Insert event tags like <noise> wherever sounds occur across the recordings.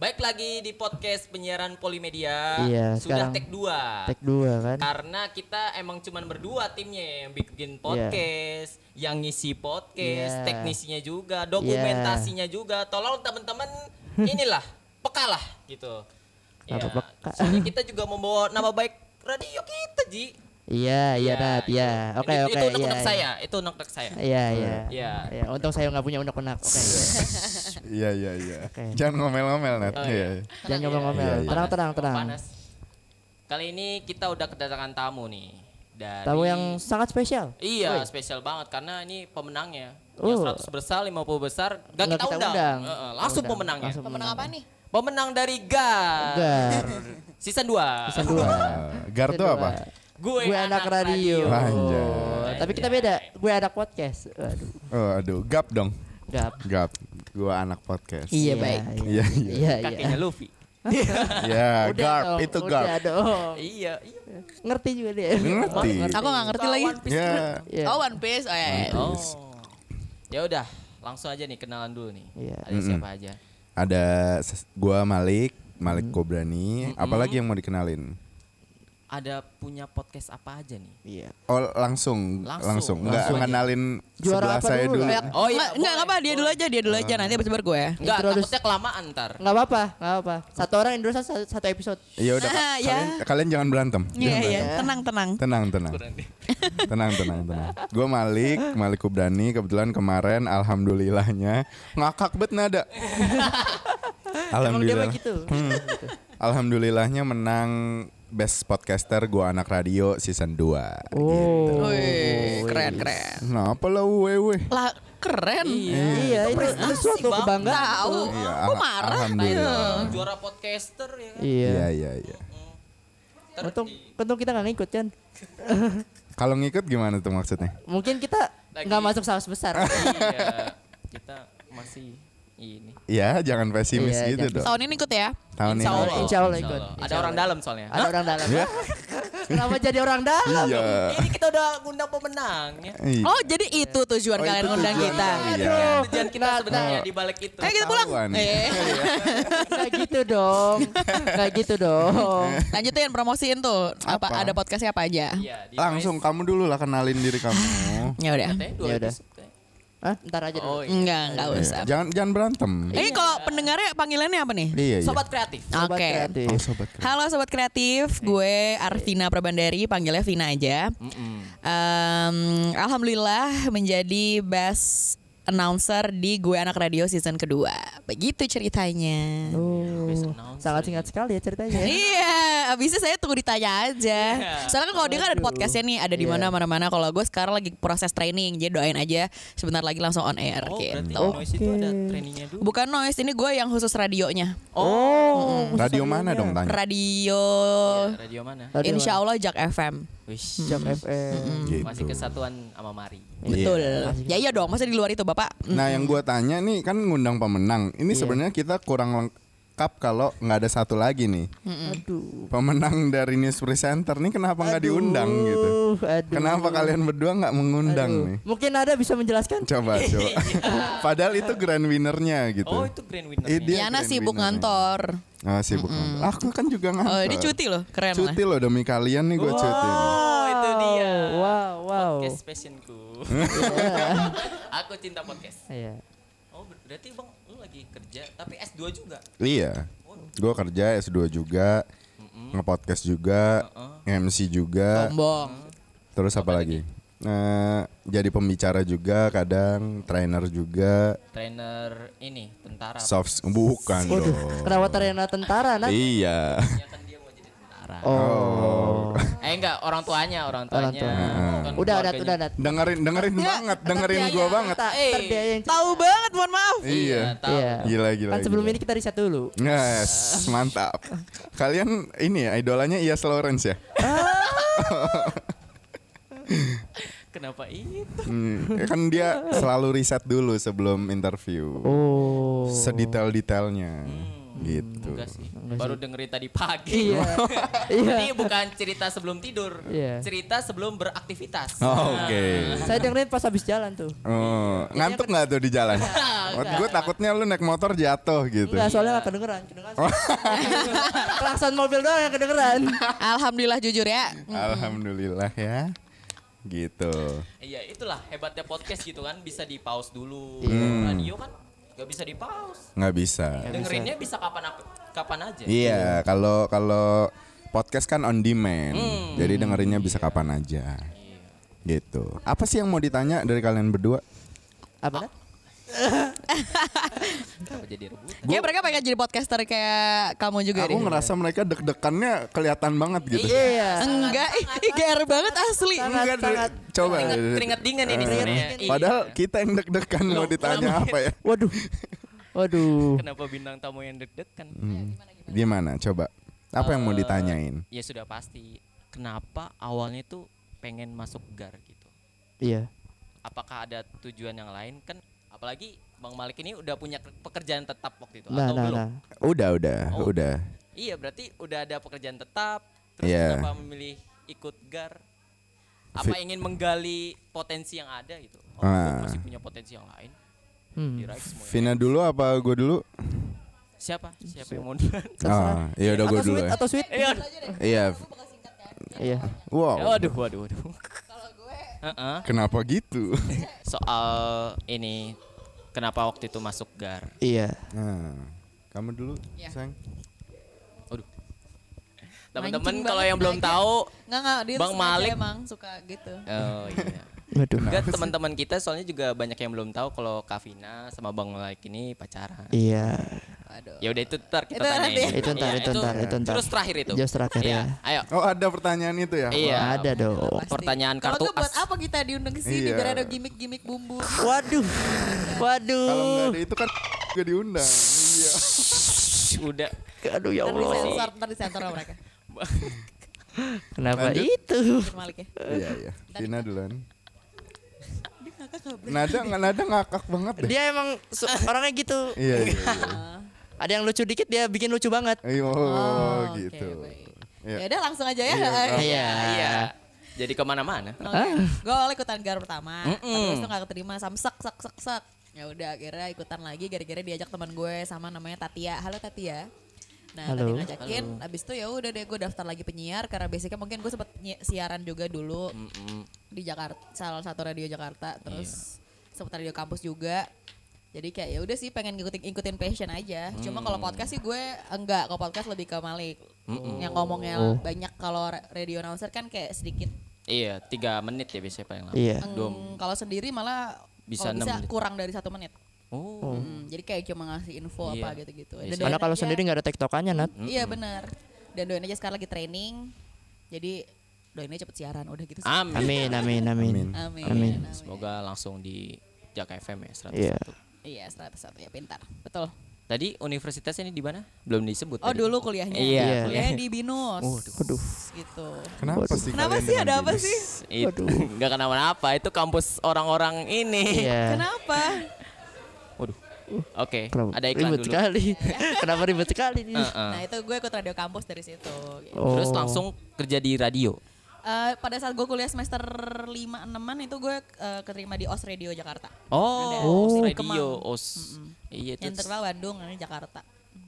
Baik lagi di podcast penyiaran Polimedia. Iya, Sudah take 2. Tag dua kan. Karena kita emang cuman berdua timnya yang bikin Iya. podcast, yang ngisi podcast, Iya. teknisinya juga, dokumentasinya juga. Tolong teman-teman <laughs> inilah pekalah gitu. Ya, peka? soalnya kita juga membawa nama baik radio kita, Ji. Iya, iya Ya, Nat, iya. Oke, Itu- oke, Itu iya. unek-unek iya. saya, itu unek-unek saya. Iya, iya. Iya. Iya, untung saya nggak punya unek-unek. Oke. <laughs> Iya iya iya. Oke. Jangan ngomel-ngomel Nat. Oh, Iya. iya. Jangan ngomel-ngomel. Iya, iya. Tenang, tenang, tenang. Panas. Kali ini kita udah kedatangan tamu nih. Dari Tamu yang sangat spesial. Iya, spesial banget karena ini pemenangnya. Oh. Yang 100 besar, 50 besar, gak kita, kita undang. undang. Heeh, langsung Undang. pemenangnya. Langsung Pemenang apa nih? Pemenang dari GAR. Gar. Season 2. Season 2. Ah, Gar tuh apa? Gue, Gue anak radio. Anjay. Oh, Tapi kita beda. Gue anak podcast. Waduh. Oh, aduh, gap dong. Gap. Gap. Gua anak podcast. Iya, baik. Iya iya. Iya, iya. Kakeknya Luffy. <laughs> Ya, garp dong, itu udah garp. dong. iya, iya. Ngerti juga dia. Ngerti. Aku nggak ngerti lagi. Ya. Iya. Oh One Piece. Oh ya. Oh. Ya udah, langsung aja nih kenalan dulu nih. Iya. Ada siapa aja? Ada gua Malik, Malik Kobrani. Apalagi yang mau dikenalin? Ada punya podcast apa aja nih? Iya. Oh, langsung, Langsung. langsung. Enggak Langsung aja. ngenalin Juara sebelah apa saya dulu dulu. Ya, Oh, iya, nggak, nggak apa dia dulu aja, dia dulu aja nanti habis baru gue. Enggak, Introduce. takutnya kelamaan ntar. Nggak apa-apa, nggak apa. Satu orang Indonesia satu, satu episode. Iya udah, <laughs> Ah, ya. kalian, kalian jangan berantem. Iya iya, tenang tenang. Tenang, tenang. <laughs> tenang, tenang, tenang. Gue Malik, Malik Kubrani. Kebetulan kemarin, alhamdulillahnya ngakak bet nada. <laughs> Emang dia Alhamdulillah. begitu. Hmm. Alhamdulillahnya menang Best Podcaster Gua Anak Radio Season 2 Oh. Wih, keren keren. Kenapa lah wewe? Lah keren. Iya, itu, itu suatu Bang. kebanggaan. Tahu. Iya, Kok marah? Alhamdulillah. Juara podcaster ya kan? Iya. Iya, iya, iya. Untung, untung kita nggak ngikut kan. <laughs> Kalau ngikut gimana tuh maksudnya? Mungkin kita Lagi- nggak masuk saus besar. iya, <laughs> kita masih ini. Iya, jangan pesimis Iya, gitu jangan dong. Tahun ini ikut ya. Tahun Insya ini. Allah. Insya Allah ikut. Ada Insya orang Allah. dalam soalnya. Ada orang dalam. Ya? Kenapa jadi orang dalam? Iya. Ini kita udah ngundang pemenangnya. Iya. Oh jadi itu tujuan Oh, kalian itu ngundang tujuan kita. Iya. Tujuan kita sebenarnya di balik itu. Ayo kita pulang. Eh, Kayak gitu dong. Kayak gitu dong. lanjutin promosiin tuh. Apa, Apa? ada podcastnya apa aja? Iya, di Langsung kamu dulu lah kenalin diri kamu. Ya udah. Ya udah. Hah? Ntar aja Oh, dulu. iya. Enggak, enggak usah. jangan jangan berantem. Ini kalau pendengarnya panggilannya apa nih? Iya, iya. Sobat kreatif. Sobat Oke. kreatif. Oh, sobat keren. Halo sobat kreatif, gue Arvina Prabandari, panggilnya Vina aja. Mm-mm. Em, Alhamdulillah menjadi best announcer di Gue Anak Radio season kedua. Begitu ceritanya. Oh, sangat singkat sekali ya ceritanya. Iya, abisnya saya tunggu ditanya aja. Soalnya kan kalau dia kan ada podcastnya nih, ada di Iya. mana mana mana. Kalau gue sekarang lagi proses training, jadi doain aja sebentar lagi langsung on air Oh, berarti gitu. noise itu ada trainingnya dulu. Bukan noise, ini gue yang khusus radionya. Oh, Radio mana dong tanya? Radio, Ya, radio mana? Radio Insya Allah Jak FM. Wish. Jam FM. Gitu. Masih kesatuan sama Mari. Betul. Iya. Ya iya dong, masa di luar itu bapak? Nah, yang gua tanya nih kan ngundang pemenang. Ini Iya. sebenarnya kita kurang lengkap kalau nggak ada satu lagi nih. Aduh. Pemenang dari news presenter nih kenapa nggak diundang gitu? Aduh. Kenapa kalian berdua nggak mengundang Aduh. nih? Mungkin ada bisa menjelaskan? Coba <laughs> coba. Padahal itu grand winnernya gitu. Oh, itu grand winner. Eh, dia Yana grand sibuk ngantor. Ah, sibuk ngantor. Aku kan juga ngantor. Oh, dia cuti loh, keren lah. Cuti loh demi kalian nih gue cuti. nih. Oh, itu dia. Wow, wow. Podcast passionku. <laughs> Aku cinta podcast. Iya. Oh, ber- berarti Bang lu lagi kerja tapi S2 juga. Iya. Gue kerja S2 juga, nge-podcast juga, MC juga, Sombong. terus apa lagi? Eh, jadi pembicara juga, kadang trainer juga, Trainer ini tentara. soft bukan Waduh, dong. kenapa ternyata tentara nak? Iya. Ya kan jadi tentara. Oh. Eh enggak, orang tuanya, orang tuanya. Orang tuanya. Bukan Udah, udah, udah, udah. Dengerin dengerin banget, dengerin gua banget. Eh. Tahu banget, mohon maaf. Iya. tahu. Iya. Gila gila. Kan sebelum gila. ini kita riset dulu. Yes, mantap. Kalian ini ya idolanya Iyas Lawrence ya? <laughs> Kenapa itu? Hmm, ya kan dia selalu riset dulu sebelum interview. Oh. Sedetail-detailnya. Hmm. Gitu. Enggak sih. Enggak Baru sih. dengerin tadi pagi. Iya. <laughs> Iya. Ini bukan cerita sebelum tidur. Iya. Cerita sebelum beraktivitas. Oh, Oke. Saya dengerin pas habis jalan tuh. Oh, ngantuk nggak tuh di jalan? <laughs> gue takutnya lu naik motor jatuh gitu. Enggak, soalnya gak kedengeran. kedengeran <laughs> Klakson mobil doang yang kedengeran. Alhamdulillah jujur ya. Alhamdulillah ya. Gitu. Iya, itulah hebatnya podcast gitu kan bisa di pause dulu. Hmm. Radio kan nggak bisa di pause. Nggak bisa. Dengerinnya bisa kapan kapan aja. Iya, kalau kalau podcast kan on demand. Hmm. Jadi dengerinnya bisa kapan aja. Iya. Gitu. Apa sih yang mau ditanya dari kalian berdua? Apa? Kenapa jadi rebut? Kayak mereka pengen jadi podcaster kayak kamu juga Aku deh. ngerasa mereka deg-degannya kelihatan banget gitu. Iya. Enggak, ih, ih, GR banget asli. Sangat, Enggak, sangat. coba. Keringet, keringet dingin ini sebenarnya. Iya. Padahal kita yang deg-degan mau ditanya apa ya? Waduh. Waduh. Kenapa bintang tamu yang deg-degan? Hmm. Gimana? Coba. Apa yang mau Eh, ditanyain? Ya sudah pasti. Kenapa awalnya tuh pengen masuk GAR gitu? Iya. Apakah ada tujuan yang lain? Kan apalagi Bang Malik ini udah punya ke- pekerjaan tetap waktu itu Nah, atau nah, belum? nah. Udah, udah, Oh. udah. Iya, berarti udah ada pekerjaan tetap. Terus Iya. kenapa memilih ikut GAR? Apa ingin menggali potensi yang ada gitu? Oh, Ah. masih punya potensi yang lain. Hmm. Vina dulu apa gue dulu? Siapa? Siapa yang mau duluan? Ah, iya udah gue dulu sweet, ya. atau sweet. Iya. Iya. Iya. Wow. Waduh, waduh, waduh. Heeh. Kenapa gitu? Soal ini kenapa waktu itu masuk GAR? Iya. Nah, kamu dulu, Iya. sayang. Waduh. Teman-teman kalau yang belum aja. tahu, Enggak enggak dia Bang Malik. emang suka gitu. oh iya. <laughs> Waduh. Enggak teman-teman kita soalnya juga banyak yang belum tahu kalau Kavina sama Bang Malik ini pacaran. Iya. Ya udah itu ntar kita Itu tanyain. nanti. Itu ntar, itu ntar, itu ntar. Terus terakhir itu. Jurus terakhir Iya. ya. Ayo. Oh ada pertanyaan itu ya? Iya. Ada dong. Pasti. Pertanyaan Kalau kartu nggak buat apa kita diundang ke sini Iya. biar ada gimmick-gimmick bumbu. Waduh. Waduh. Kalau nggak ada itu kan gak diundang. Iya. Udah. Aduh ya Ntar Allah. disensor, ntar disensor sama mereka. Kenapa Lanjut. itu? Ya. Iya iya. Vina duluan. Nada nggak nada ngakak banget deh. Dia emang orangnya gitu. Iya iya. iya. <laughs> Ada yang lucu dikit dia bikin lucu banget. Iya, Oh, Oh, gitu. baik. Iya. Ya udah langsung aja ya. Iya, Iya. Iya. Jadi ke mana-mana. Oke. Gue awal ikutan gar pertama, Mm-mm. terus itu gak keterima samsak sak sak sak. Ya udah akhirnya ikutan lagi gara-gara diajak teman gue sama namanya Tatia. Halo Tatia. Nah, Halo. tadi ngajakin, abis itu ya udah deh gue daftar lagi penyiar karena basicnya mungkin gue sempet siaran juga dulu Mm-mm. di Jakarta, salah satu radio Jakarta, terus Iya. sempet radio kampus juga. Jadi kayak ya udah sih pengen ngikutin ikutin passion aja. Cuma kalau podcast sih gue enggak, kalau podcast lebih ke Malik. Yang ngomongnya Oh. banyak kalau ra- radio announcer kan kayak sedikit Iya, tiga menit ya biasanya paling lama. Iya. Eng, kalau sendiri malah Bisa kalau bisa menit. kurang dari satu menit. Oh. Mm, jadi kayak cuma ngasih info Iya. apa gitu-gitu. Iya Dan sih. Karena kalau sendiri nggak ada tektokannya Nat. Iya benar. Dan doain aja sekarang lagi training. Jadi doain aja cepet siaran udah gitu. Amin. Amin amin amin. Amin. Amin. Amin. Semoga langsung di Jaka FM ya 101. Iya. Iya 101 ya pintar. Betul. Tadi universitasnya ini di mana? Belum disebut. Oh tadi. dulu kuliahnya. Iya, Iya. Kuliahnya di Binus. Waduh. Gitu. Kenapa sih? Kenapa kalian sih ada apa Binus? sih? Itu nggak kenapa-napa. Itu kampus orang-orang ini. Iya. Kenapa? Waduh. Oke, Kenapa? ada iklan ribet dulu. sekali. <laughs> Kenapa ribet sekali nih? Heeh. Nah itu gue ikut radio kampus dari situ. gitu. Oh. Terus langsung kerja di radio. Eh, pada saat gue kuliah semester 5 6 itu gue eh, keterima di OS Radio Jakarta. Oh, Ada. OS Oh. radio, Kemang. OS. Iya itu. Yang terkenal Bandung, ini Jakarta.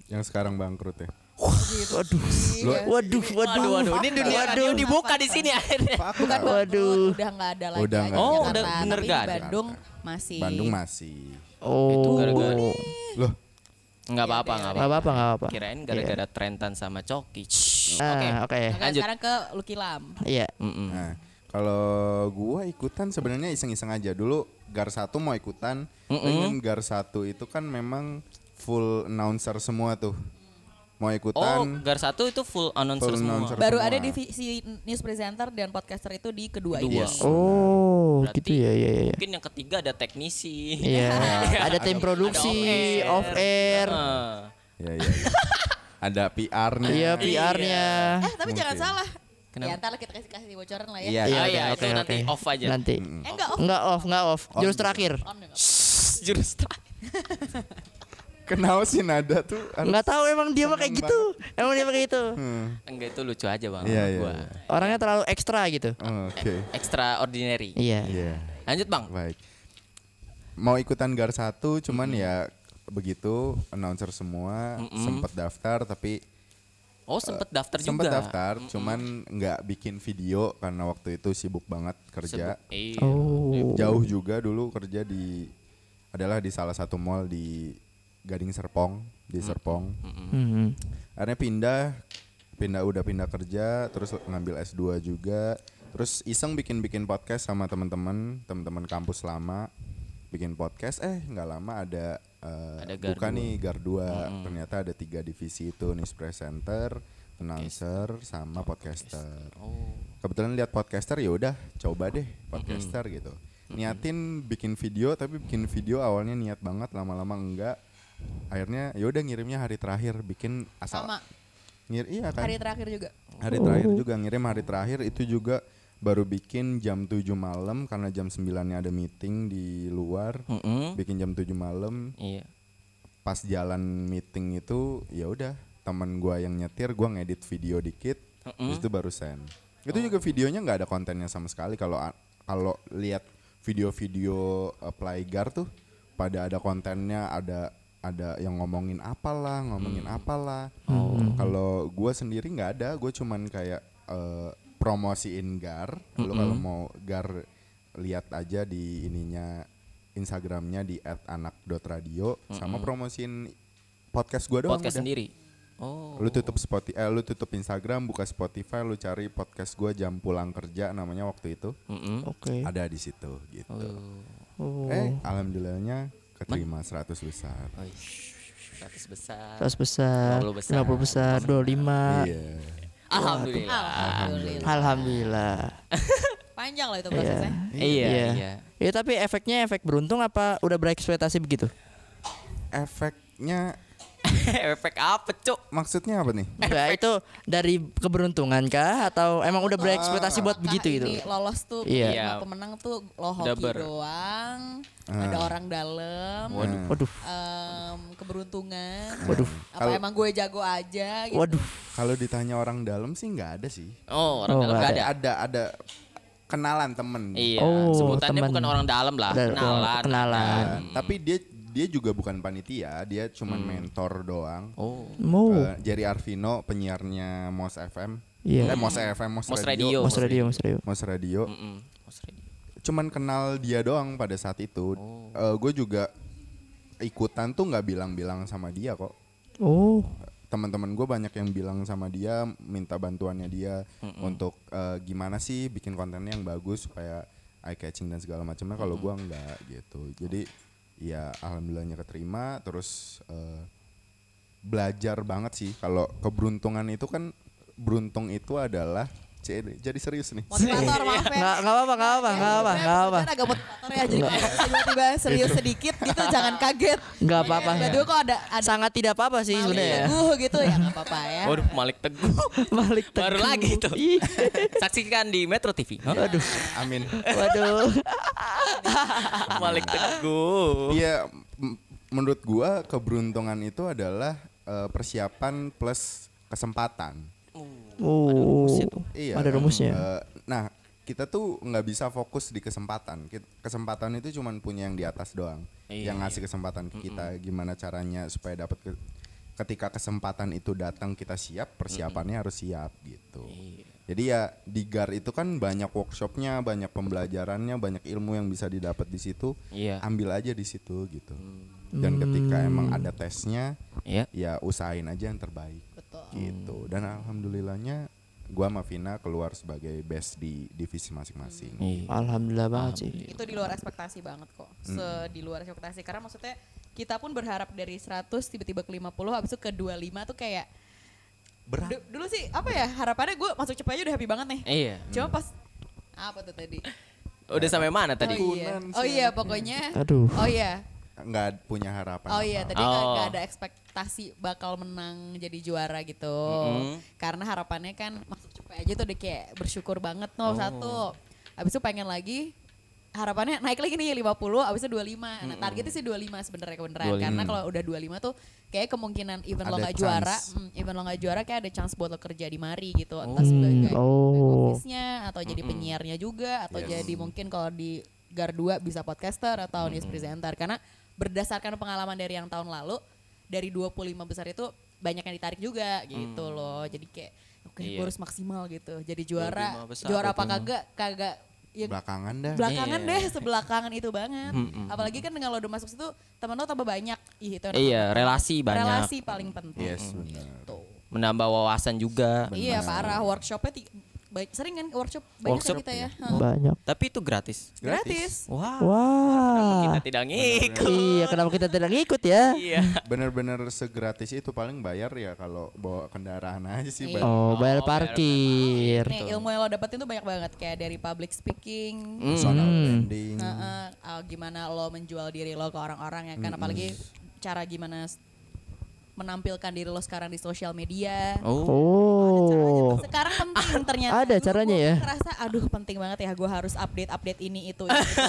Yang sekarang bangkrut ya. Gitu. Waduh. Iya. Waduh, waduh. Waduh, waduh, ini dunia radio Waduh. dibuka di sini akhirnya. Bukan Waduh. udah nggak ada lagi. Udah ada. Oh, udah bener nggak di ada. Bandung masih. Bandung masih. Oh. Itu gara-gara Loh, Enggak apa-apa, enggak Nggak apa-apa. apa-apa, nggak apa-apa. Kirain gara-gara Trentan sama Coki. Shh. Ah, Oke. oke. Lanjut. sekarang ke Lucky Lam. Iya. Mm-mm. Nah, kalau gua ikutan sebenarnya iseng-iseng aja. Dulu Gar 1 mau ikutan. Mm-mm. Pengen Gar 1 itu kan memang full announcer semua tuh. Mau Oh, ikutan Gar satu itu full announcer Full semua. announcer. Baru semua. ada divisi news presenter dan podcaster itu di kedua Kedua. ini. Oh, Berarti- gitu ya, ya, ya. Mungkin yang ketiga ada teknisi. Iya. <laughs> Ada tim produksi, off air. Heeh. Ya, ya, ya. <laughs> Ada PR-nya. Iya, PR-nya. Eh tapi jangan Mungkin. salah. Kenapa? Ya ntar kita kasih kasih bocoran lah ya. Iya, Iya, iya, oke, itu oke, nanti off aja. Nanti. Eh enggak oh. Enggak off, enggak off. Jurus gitu. terakhir. Enggak? Jurus terakhir. <laughs> Kenapa sih nada tuh? harus- Nggak tahu emang dia mah kayak gitu. Emang dia mah kayak gitu. <laughs> Hmm. Enggak itu lucu aja bang. Iya, iya, gua. iya. Orangnya terlalu ekstra gitu. Oh, Oke. Extraordinary. Iya. Iya. Lanjut bang. Baik. Mau ikutan gar satu, cuman ya begitu announcer semua sempat daftar tapi Oh sempet daftar sempat juga. daftar, cuman nggak bikin video karena waktu itu sibuk banget kerja. Sebut- Iya. Oh. Jauh juga dulu kerja di adalah di salah satu mall di Gading Serpong, di Serpong. Hmm. Akhirnya pindah, pindah udah pindah kerja, terus ngambil S2 juga, terus iseng bikin-bikin podcast sama teman-teman, teman-teman kampus lama, bikin podcast. Eh nggak lama ada, eh, Ada Gar buka dua. nih Gar 2 Ternyata ada tiga divisi itu, news presenter, announcer, sama podcaster. Oh. Kebetulan lihat podcaster ya udah coba deh podcaster gitu. Niatin bikin video tapi bikin video awalnya niat banget lama-lama enggak. Akhirnya ya udah ngirimnya hari terakhir bikin asal Sama ngir iya kan hari terakhir juga. hari terakhir juga ngirim hari terakhir itu juga baru bikin jam 7 malam karena jam 9 nya ada meeting di luar. Mm-mm. bikin jam 7 malam. Iya. pas jalan meeting itu ya udah teman gua yang nyetir gua ngedit video dikit. Mm-mm. terus itu baru send. Itu juga videonya nggak ada kontennya sama sekali. Kalau kalau lihat video-video uh, playgar tuh pada ada kontennya ada ada yang ngomongin apalah ngomongin apalah. Kalau gua sendiri nggak ada. Gue cuman kayak uh, promosiin gar lu kalau mau gar lihat aja di ininya Instagramnya di @anak.radio sama promosiin podcast gua doang Podcast udah. sendiri. Oh. Lu tutup Spotify, eh, lu tutup Instagram, buka Spotify, lu cari podcast gua jam pulang kerja namanya waktu itu. Mm-mm. Oke. Ada di situ gitu. Oh. Eh, alhamdulillahnya keterima 100 besar. Oh, ish, 100 besar. 100 besar, 50 besar. 50 besar, 25. Iya. Alhamdulillah. Alhamdulillah. Alhamdulillah. <laughs> Panjang loh itu prosesnya. Iya, Iya. iya. Ya tapi efeknya efek beruntung apa udah berekspektasi begitu? Efeknya <laughs> Efek apa, Cuk? maksudnya apa nih? Ya itu dari keberuntungan kah atau emang udah berekspektasi buat Apakah begitu gitu? ini lolos tuh Iya. Iya. pemenang- pemenang tuh lo hoki Daber. doang, Ah. ada orang dalam, Waduh. Waduh. em, keberuntungan, Waduh. apa Kalau- emang gue jago aja gitu. Waduh. Kalau ditanya orang dalam sih nggak ada sih. Oh, orang Oh, dalam nggak gak Ada ada. ada ada kenalan temen. Iya, Oh, sebutannya teman. bukan orang dalam lah, kenalan. kenalan. Nah, tapi dia dia juga bukan panitia, dia cuman mentor doang. Oh. Mau. Eh, Jerry Arvino penyiarnya Mos FM. Iya. Eh, Mos FM, Mos, Mos Radio. Radio. Mas Radio, Mas Radio. Mos Radio. Mm-mm. Mas Redi. Cuman kenal dia doang pada saat itu. gue juga ikutan tuh nggak bilang-bilang sama dia kok. Oh. Teman-teman gue banyak yang bilang sama dia, minta bantuannya dia untuk eh, gimana sih bikin kontennya yang bagus supaya eye catching dan segala macamnya. Kalau gua nggak gitu. Jadi ya alhamdulillahnya keterima. Terus eh, belajar banget sih. Kalau keberuntungan itu kan beruntung itu adalah Cie, jadi serius nih. Motivator maaf ya. Nggak nggak apa-apa, nggak apa, nggak apa, nggak apa. Kan agak motivator ya, jadi tiba-tiba serius sedikit gitu jangan kaget. Nggak apa-apa. Tiba-tiba kok ada ada Sangat tidak apa-apa sih Malik sebenarnya. ya. Teguh gitu ya nggak apa-apa ya. Waduh, Malik Teguh. Baru teguh. lagi tuh. Ih, Saksikan di Metro TV. Waduh. Amin. Waduh. Malik Teguh. Iya, menurut gua keberuntungan itu adalah eh, persiapan plus kesempatan. Oh. Iya. Ada rumusnya. Eh, nah, kita tuh nggak bisa fokus di kesempatan. Kesempatan itu cuman punya yang di atas doang. Iya, yang ngasih kesempatan ke kita. Gimana caranya supaya dapat ke- ketika kesempatan itu datang kita siap, persiapannya harus siap gitu. Iya. Jadi ya di GAR itu kan banyak workshopnya, banyak pembelajarannya, banyak ilmu yang bisa didapat di situ. Iya. Ambil aja di situ gitu. Dan ketika emang ada tesnya, Iya. ya usahain aja yang terbaik. Gitu. Dan alhamdulillahnya gua sama Vina keluar sebagai best di divisi masing-masing. Iya. Alhamdulillah banget sih. Itu di luar ekspektasi banget kok. Hmm. Se di luar ekspektasi karena maksudnya kita pun berharap dari 100 tiba-tiba ke 50 habis itu ke 25 tuh kayak Berat. Du- dulu sih apa ya harapannya gue masuk cepet aja udah happy banget nih. Iya. Cuma pas apa tuh tadi? Udah sampai mana tadi? Oh iya, oh iya pokoknya. Aduh. Oh iya, Nggak punya harapan. oh iya tadi nggak Oh. ada ekspektasi bakal menang jadi juara gitu. Mm-mm. Karena harapannya kan masuk cepet aja tuh udah kayak bersyukur banget no Oh. satu. Habis itu pengen lagi harapannya naik lagi nih 50 abis itu 25. Nah, targetnya sih 25 sebenarnya kebenaran 25. karena kalau udah 25 tuh kayak kemungkinan even lo nggak juara, mm, even lo nggak juara kayak ada chance buat lo kerja di mari gitu. Entah sebagai oh. office-nya atau jadi penyiarnya juga atau jadi mungkin kalau di Gar 2 bisa podcaster atau news presenter karena berdasarkan pengalaman dari yang tahun lalu dari 25 besar itu banyak yang ditarik juga gitu loh. Jadi kayak oke Iya. gue harus maksimal gitu. Jadi juara 25 besar, juara apa 25. kagak kagak ya Belakangan dah. belakangan Iya. deh sebelakangan itu banget. Apalagi kan dengan lo udah masuk situ teman lo tambah banyak. Ih itu Iya, relasi banyak. Relasi paling penting. Yes, benar. Tuh. Menambah wawasan juga. Iya parah workshopnya baik sering kan workshop banyak Workshop, ya kita ya. Hah. Banyak. Tapi itu gratis. Gratis. Wah. Wah. Kita tidak ngikut. Iya, kenapa kita tidak ngikut ya? Iya. Bener-bener segratis itu paling bayar ya kalau bawa kendaraan aja sih. Iya. bayar. Oh, bayar Oh, bayar parkir. Nih ilmu yang lo dapetin tuh banyak banget kayak dari public speaking, Personal Hmm. branding. Heeh, uh, gimana lo menjual diri lo ke orang-orang ya kan apalagi cara gimana menampilkan diri lo sekarang di sosial media. Oh. Oh. Sekarang penting ternyata. Ada Dulu caranya gua ya? Ngerasa aduh penting banget ya gue harus update update ini itu ini, itu.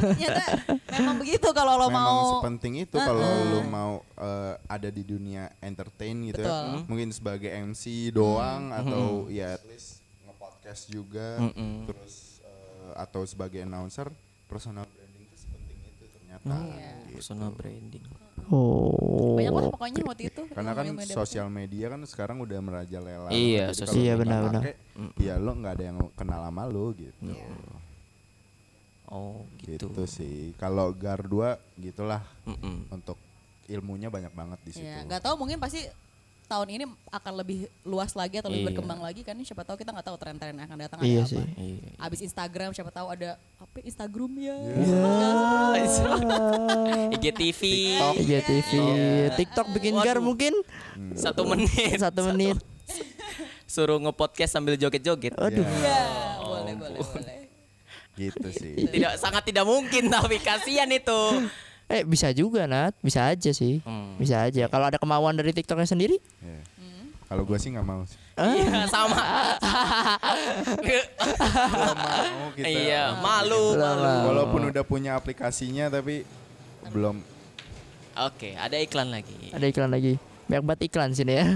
ternyata memang begitu kalau lo Memang mau sepenting itu kalau lu mau eh, ada di dunia entertain gitu ya. Betul. Mungkin sebagai MC doang atau ya at least nge-podcast juga terus eh, atau sebagai announcer personal branding itu sepenting itu ternyata. Iya. gitu. Personal branding. Oh. banyak lah pokoknya waktu itu. Karena kan sosial media kan sekarang udah merajalela. Iya, sosial Iya, benar-benar. pakai, Ya lo nggak ada yang kenal sama lo gitu. Oh, gitu. Gitu sih. Kalau Gar 2 gitulah Mm-mm. untuk ilmunya banyak banget di situ. Iya, nggak tahu mungkin pasti tahun ini akan lebih luas lagi atau lebih Iya. berkembang lagi kan siapa tahu kita nggak tahu tren-tren yang akan datang Iya ada sih. apa. Iya. Abis Instagram siapa tahu ada apa Instagram ya. <laughs> IGTV IGTV, TikTok bikin gar mungkin satu menit. satu menit. Suruh nge-podcast sambil joget-joget. Aduh. Iya, boleh boleh boleh. Gitu sih. Tidak sangat tidak mungkin tapi kasihan itu. Eh bisa juga Nat, bisa aja sih, Hmm. bisa aja. Kalau ada kemauan dari TikToknya sendiri, Iya. Kalau gue sih nggak mau. sih. Iya, sama. Belum mau kita. Iya, malu, malu. Walaupun udah punya aplikasinya tapi belum. Oke, ada iklan lagi. ada iklan lagi. Banyak banget iklan sini ya.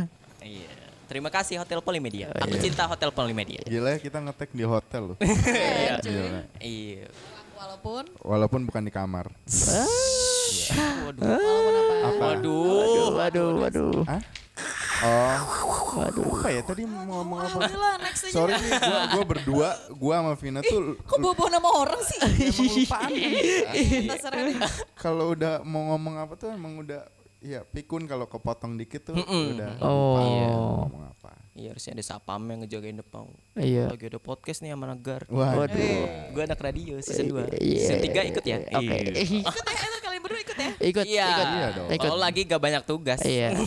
Iya. Terima kasih Hotel Polimedia. Oh, Aku iya. cinta Hotel Polimedia. Gila ya kita ngetek di hotel loh. <laughs> Iya. Iya. Walaupun Walaupun bukan di kamar. Waduh. walaupun apa? Waduh. Waduh, waduh, Hah? Oh, waduh. apa ya tadi mau ngomong apa? Sorry nih, gua, gua berdua, gua sama Vina tuh Kok bawa nama orang sih? emang lupaan. Kalau udah mau ngomong apa tuh emang udah ya pikun kalau kepotong dikit tuh udah Oh. Iya. mau ngomong apa. Iya harusnya ada sapam yang ngejagain depan. Iya. Lagi ada podcast nih sama Nagar. Waduh. Gue anak radio season 2. Iya. Season 3 ikut ya? Oke. Iya. <laughs> Ikut ya, itu kalian berdua ikut ya. Ikut, Iya. ikut. Iya dong. Ikut. Kalau lagi gak banyak tugas. Iya. <laughs>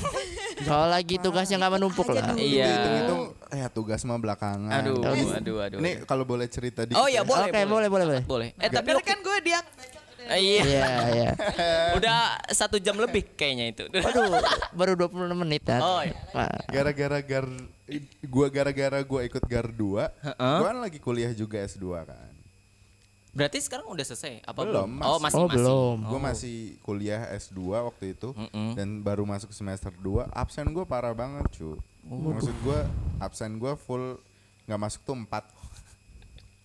Kalau lagi tugasnya nggak menumpuk lah. Iya. Hitung-hitung ya tugas mah belakangan. Aduh, Ini- aduh, aduh. Ini kalau boleh cerita dikit. Oh iya ya. boleh. Oke, boleh, boleh, boleh. Boleh. Eh tapi kan gue dia Eh, Iya. Iya, iya. <laughs> Udah satu jam lebih kayaknya itu. <laughs> Waduh, baru 26 menit Nat. Oh, iya. Gara-gara gar gua gara-gara gua ikut gar 2, Heeh. gua kan lagi kuliah juga S2 kan. Berarti sekarang udah selesai? Apa Belum, Oh masih. masih Oh, masih. belum. Gue masih kuliah S2 waktu itu Mm-mm. dan baru masuk semester 2 absen gue parah banget cu maksud gue absen gue full nggak masuk tuh 4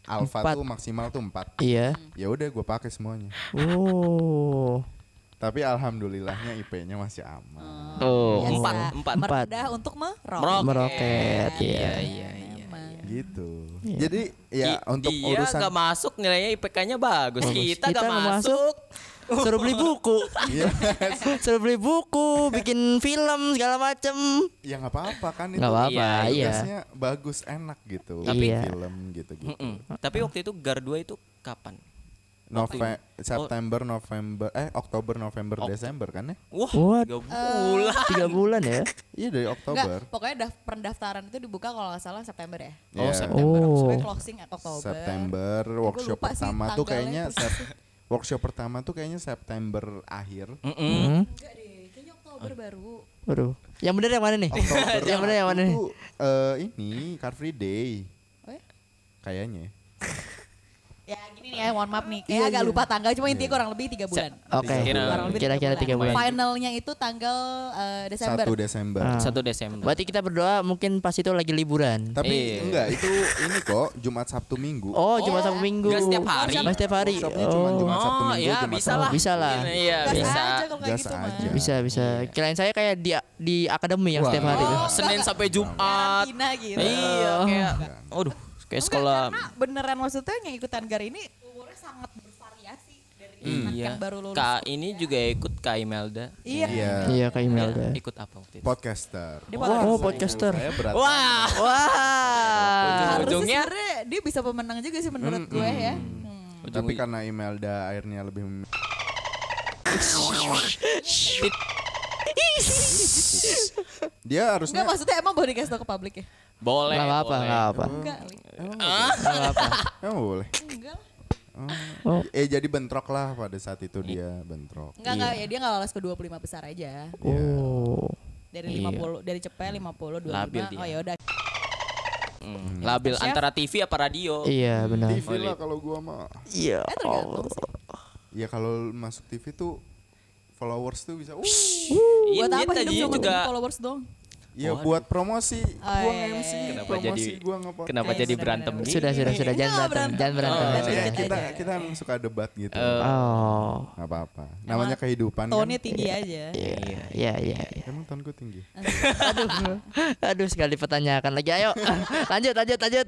alfa Empat. tuh maksimal tuh 4 Iya. ya udah gue pakai semuanya Oh. tapi alhamdulillahnya IP-nya masih aman Oh. biasa Empat, empat. merendah untuk merok. Meroket. Meroket, Iya, iya. iya, iya. Gitu jadi ya I- untuk dia urusan nggak masuk nilainya IPK-nya bagus. Bagus. Kita nggak masuk. Suruh beli buku. Iya. <laughs> Suruh beli buku, bikin film segala macem. ya nggak apa-apa kan itu Nggak apa-apa, Iya, iya. bagus enak gitu Tapi- Bikin film gitu gitu Mm-mm. Tapi waktu itu Gar 2 itu kapan? Nove September November eh Oktober November Desember kan ya Wah, What? tiga bulan. Tiga bulan ya? <laughs> iya dari Oktober Enggak, pokoknya daf- pendaftaran itu dibuka kalau nggak salah September ya. Oh, Iya. September. Oh. Sampai closing Oktober. September workshop sih pertama tuh kayaknya sep- workshop pertama tuh kayaknya September akhir Mm-mm. Hmm? Enggak deh, kayaknya Oktober baru. Waduh. Yang bener yang mana nih? Oktober <laughs> yang bener yang mana nih? eh, ini Car Free Day Oh ya? kayaknya <laughs> Ya gini nih ya, mohon maaf nih. Kayak agak lupa tanggal, cuma intinya kurang lebih tiga bulan. Oke. Kira-kira tiga bulan. Finalnya itu tanggal eh, Desember. 1 Desember. Ah. Satu Desember. Berarti kita berdoa mungkin pas itu lagi liburan. Tapi Iya. enggak, itu ini kok Jumat Sabtu Minggu. Oh, cuma Sabtu Minggu. Nggak setiap hari. Nggak setiap hari. Workshopnya cuma Oh. Jumat Sabtu Oh Minggu. ya Jumat bisa lah. Bisa lah. Iya bisa. aja kayak Gas gitu aja. Bisa bisa. Kirain saya kayak di di akademi yang setiap hari. Oh, Senin sampai Jumat. Gitu. Iya kayak aduh kayak sekolah Karena beneran maksudnya yang ikutan GAR ini umurnya sangat bervariasi dari anak Iya. yang baru lulus. Kak ini juga ikut Kak Imelda. Iya. Iya. Iya kayak Imelda. Ikut apa waktu itu? Podcaster. Dia Oh, podcaster. Wah, Wah. Ujung-ujungnya sebenarnya dia bisa pemenang juga sih menurut gue ya. Hmm. Tapi karena Imelda akhirnya lebih dia harusnya Enggak maksudnya emang boleh dikasih tau ke publik ya? Boleh. Nggak apa-apa, boleh. nggak apa. Enggak, apa-apa. emang boleh. enggak. Oh. Eh jadi bentrok lah pada saat itu dia bentrok. Enggak, enggak ya dia enggak lolos ke 25 besar aja. Oh. Dari Iya. 50 dari cepet 50 25. Labil dia. Oh ya udah. Hmm, Labil Chef. antara TV apa radio? Iya benar. TV lah kalau gua mah. Iya. Eh tergantung sih. Ya kalau masuk TV tuh followers tuh bisa uh Iya, Buat dia apa hidup cuma juga followers dong? Ya buat promosi Oh, gua iya, nge-MC iya, Kenapa promosi jadi- gua nge kenapa Iya, jadi berantem gitu? Sudah sudah sudah jangan berantem. berantem. Jangan berantem. Oh, Ya, kita kita emang suka debat gitu. Oh. Nggak apa-apa. Namanya kehidupan kan. Tone tinggi aja. Iya iya iya. iya. Emang tonku tinggi. <laughs> Aduh. Aduh sekali pertanyakan lagi. Ayo. <laughs> lanjut lanjut lanjut.